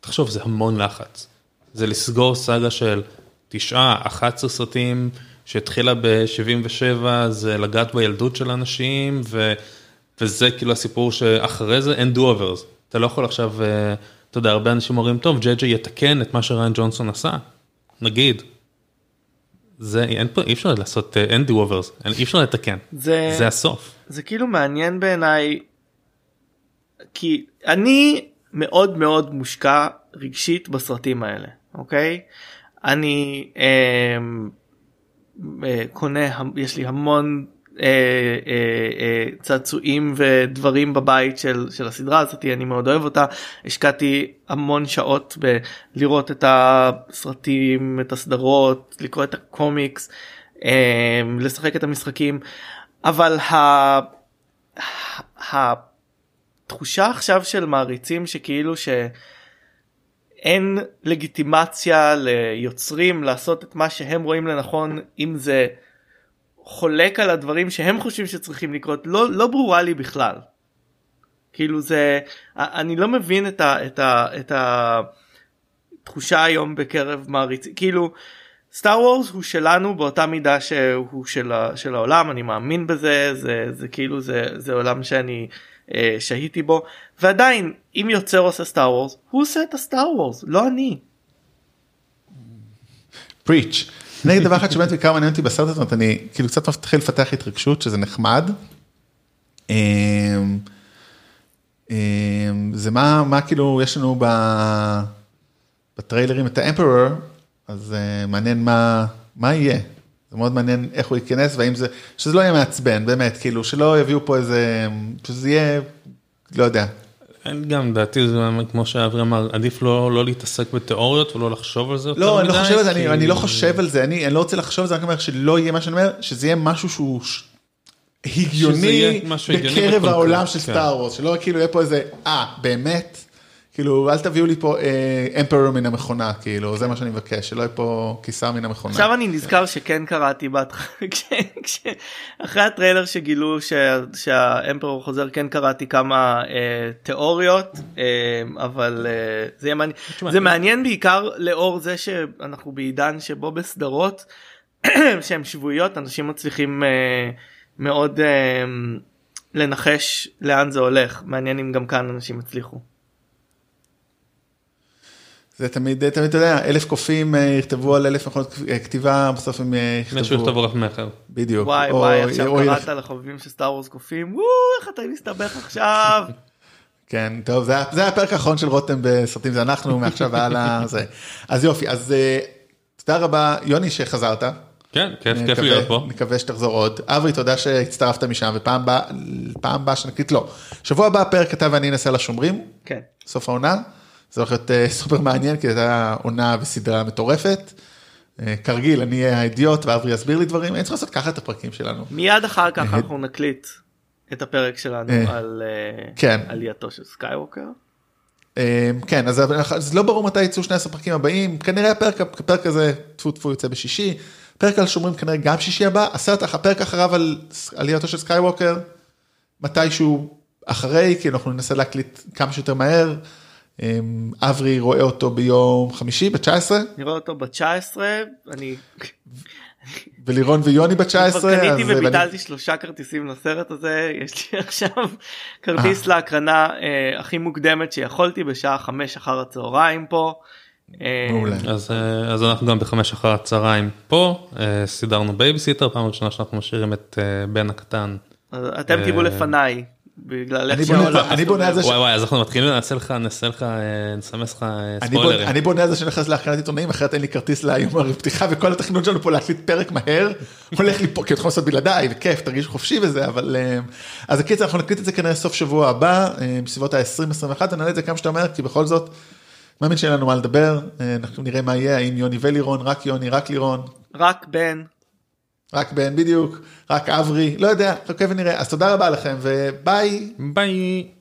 תחשוב, זה המון לחץ. זה לסגור סאגה של תשעה, 11 סרטים שהתחילה ב-77, זה לגעת בילדות של אנשים, ו... וזה כאילו הסיפור שאחרי זה אין do-overs. אתה לא יכול עכשיו, אה, אתה יודע, הרבה אנשים אומרים, טוב, ג'י ג'י יתקן את מה שריין ג'ונסון עשה, נגיד. זה, אין פה, אי אפשר לעשות, אה, אין do-overs, אין- אי אפשר לתקן. זה- זה הסוף. זה כאילו מעניין בעיניי כי אני מאוד מאוד מושקע רגשית בסרטים האלה אוקיי אני אה, אה, קונה יש לי המון אה, אה, אה, צעצועים ודברים בבית של, של הסדרה הזאת אני מאוד אוהב אותה. השקעתי המון שעות בלראות את הסרטים את הסדרות לקרוא את הקומיקס אה, לשחק את המשחקים. אבל ה... התחושה עכשיו של מעריצים שכאילו שאין לגיטימציה ליוצרים לעשות את מה שהם רואים לנכון אם זה חולק על הדברים שהם חושבים שצריכים לקרות לא לא ברורה לי בכלל. כאילו זה אני לא מבין את ה... את ה... את. תחושה היום בקרב מעריצים כאילו סטאר וורס הוא שלנו באותה מידה שהוא של, ה, של העולם אני מאמין בזה זה זה כאילו זה זה עולם שאני אה, שהיתי בו ועדיין אם יוצר עושה סטאר וורס הוא עושה את הסטאר וורס לא אני. פריץ'. אני אגיד דבר אחד שבאמת בעיקר מעניין אותי בסרט הזה, אני כאילו קצת מתחיל לפתח התרגשות שזה נחמד. אמ, אמ, זה מה, מה כאילו יש לנו. בטריילרים את האמפרור, אז אה, מעניין מה, מה יהיה. זה מאוד מעניין איך הוא ייכנס והאם זה, שזה לא יהיה מעצבן, באמת, כאילו, שלא יביאו פה איזה, שזה יהיה, לא יודע. גם לדעתי זה כמו שאברי אמר עדיף לא לא להתעסק בתיאוריות ולא לחשוב על זה יותר לא, אני לא מדי, חושב על זה, אני, אני לא חושב על זה, אני, אני לא רוצה לחשוב על זה, אני רק אומר שלא יהיה מה שאני אומר, שזה יהיה משהו שהוא הגיוני בקרב העולם של כן. סטאר וורס, שלא כאילו יהיה פה איזה, אה, באמת? כאילו, אל תביאו לי פה אמפרור מן המכונה, כאילו, זה מה שאני מבקש, שלא יהיה פה קיסר מן המכונה. עכשיו אני נזכר שכן קראתי בהתחלה, כש- כש- אחרי הטריילר שגילו שה- שהאמפרור חוזר כן קראתי כמה אה, תיאוריות אה, אבל אה, זה, מעניין, זה מעניין בעיקר לאור זה שאנחנו בעידן שבו בסדרות שהן שבועיות אנשים מצליחים אה, מאוד אה, לנחש לאן זה הולך מעניין אם גם כאן אנשים יצליחו. זה תמיד, תמיד, אתה יודע, אלף קופים אה, יכתבו על אלף מכונות אה, כתיבה, בסוף הם אה, יכתבו. מישהו יכתוב רב מכר. בדיוק. וואי או- וואי עכשיו קראת לחובבים של סטאר וורס קופים וואו איך אתה מסתבך עכשיו. כן, טוב, זה, היה- זה הפרק האחרון של רותם בסרטים, זה אנחנו מעכשיו והלאה, זה. אז יופי, אז אה, תודה רבה, יוני, שחזרת. כן, כיף כיף נקווה- להיות פה. נקווה שתחזור עוד. אברי, תודה שהצטרפת משם, ופעם הבאה, פעם הבאה שנקליט, לא. שבוע הבא הפרק אתה ואני נעשה על השומרים, כן. סוף העונה. זה הולך להיות אה, סופר מעניין, כי זו הייתה עונה וסדרה מטורפת. אה, כרגיל, אני אהיה האידיוט, ואברי יסביר לי דברים, אני צריך לעשות ככה את הפרקים שלנו. מיד אחר כך אנחנו נקליט את הפרק שלנו אה, על אה, כן. עלייתו של סקייווקר. אה, כן, אז, אז לא ברור מתי יצאו שני הפרקים הבאים, כנראה הפרק, הפרק הזה, טפו טפו יוצא בשישי, פרק על שומרים כנראה גם שישי הבא, הסרט, הפרק אחריו על עלייתו של סקייווקר, מתישהו אחרי, כי אנחנו ננסה להקליט כמה שיותר מהר. אה, אברי רואה אותו ביום חמישי ב-19, אני רואה אותו ב-19 אני ולירון ויוני ב-19. כבר קניתי אז- ואני- וביטלתי שלושה כרטיסים לסרט הזה יש לי עכשיו כרטיס להקרנה אה, הכי מוקדמת שיכולתי בשעה חמש אחר הצהריים פה. אה, מעולה. אז אה, אז אנחנו גם בחמש אחר הצהריים פה אה, סידרנו בייביסיטר פעם ראשונה שאנחנו משאירים את אה, בן הקטן. אז אתם תראו אה, לפניי בגלל איך אני בונה- שהעולם אני בונה על זה ש- וואי וואי אז אנחנו מתחילים נעשה לך נעשה לך אה, נסמס לך אה, ספוילרים. אני בונה על זה שנכנס להקרנת עיתונאים, אחרת אין לי כרטיס ליום הפתיחה וכל התכנון שלנו פה להקליט פרק מהר, הולך לי פה, כי אתם יכולים לעשות בלעדיי, וכיף, תרגישו חופשי וזה, אבל... אה, אז הקיצר, אנחנו נקליט את זה כנראה סוף שבוע הבא, בסביבות ה-20-21, ונעלה את זה כמה שאתה אומר, כי בכל זאת, מאמין שאין לנו מה לדבר, אנחנו נראה מה יהיה, האם יוני ולירון, רק יוני, רק לירון, רק בן רק בן בדיוק, רק אברי, לא יודע, חכה ונראה, אז תודה רבה לכם, וביי. ביי.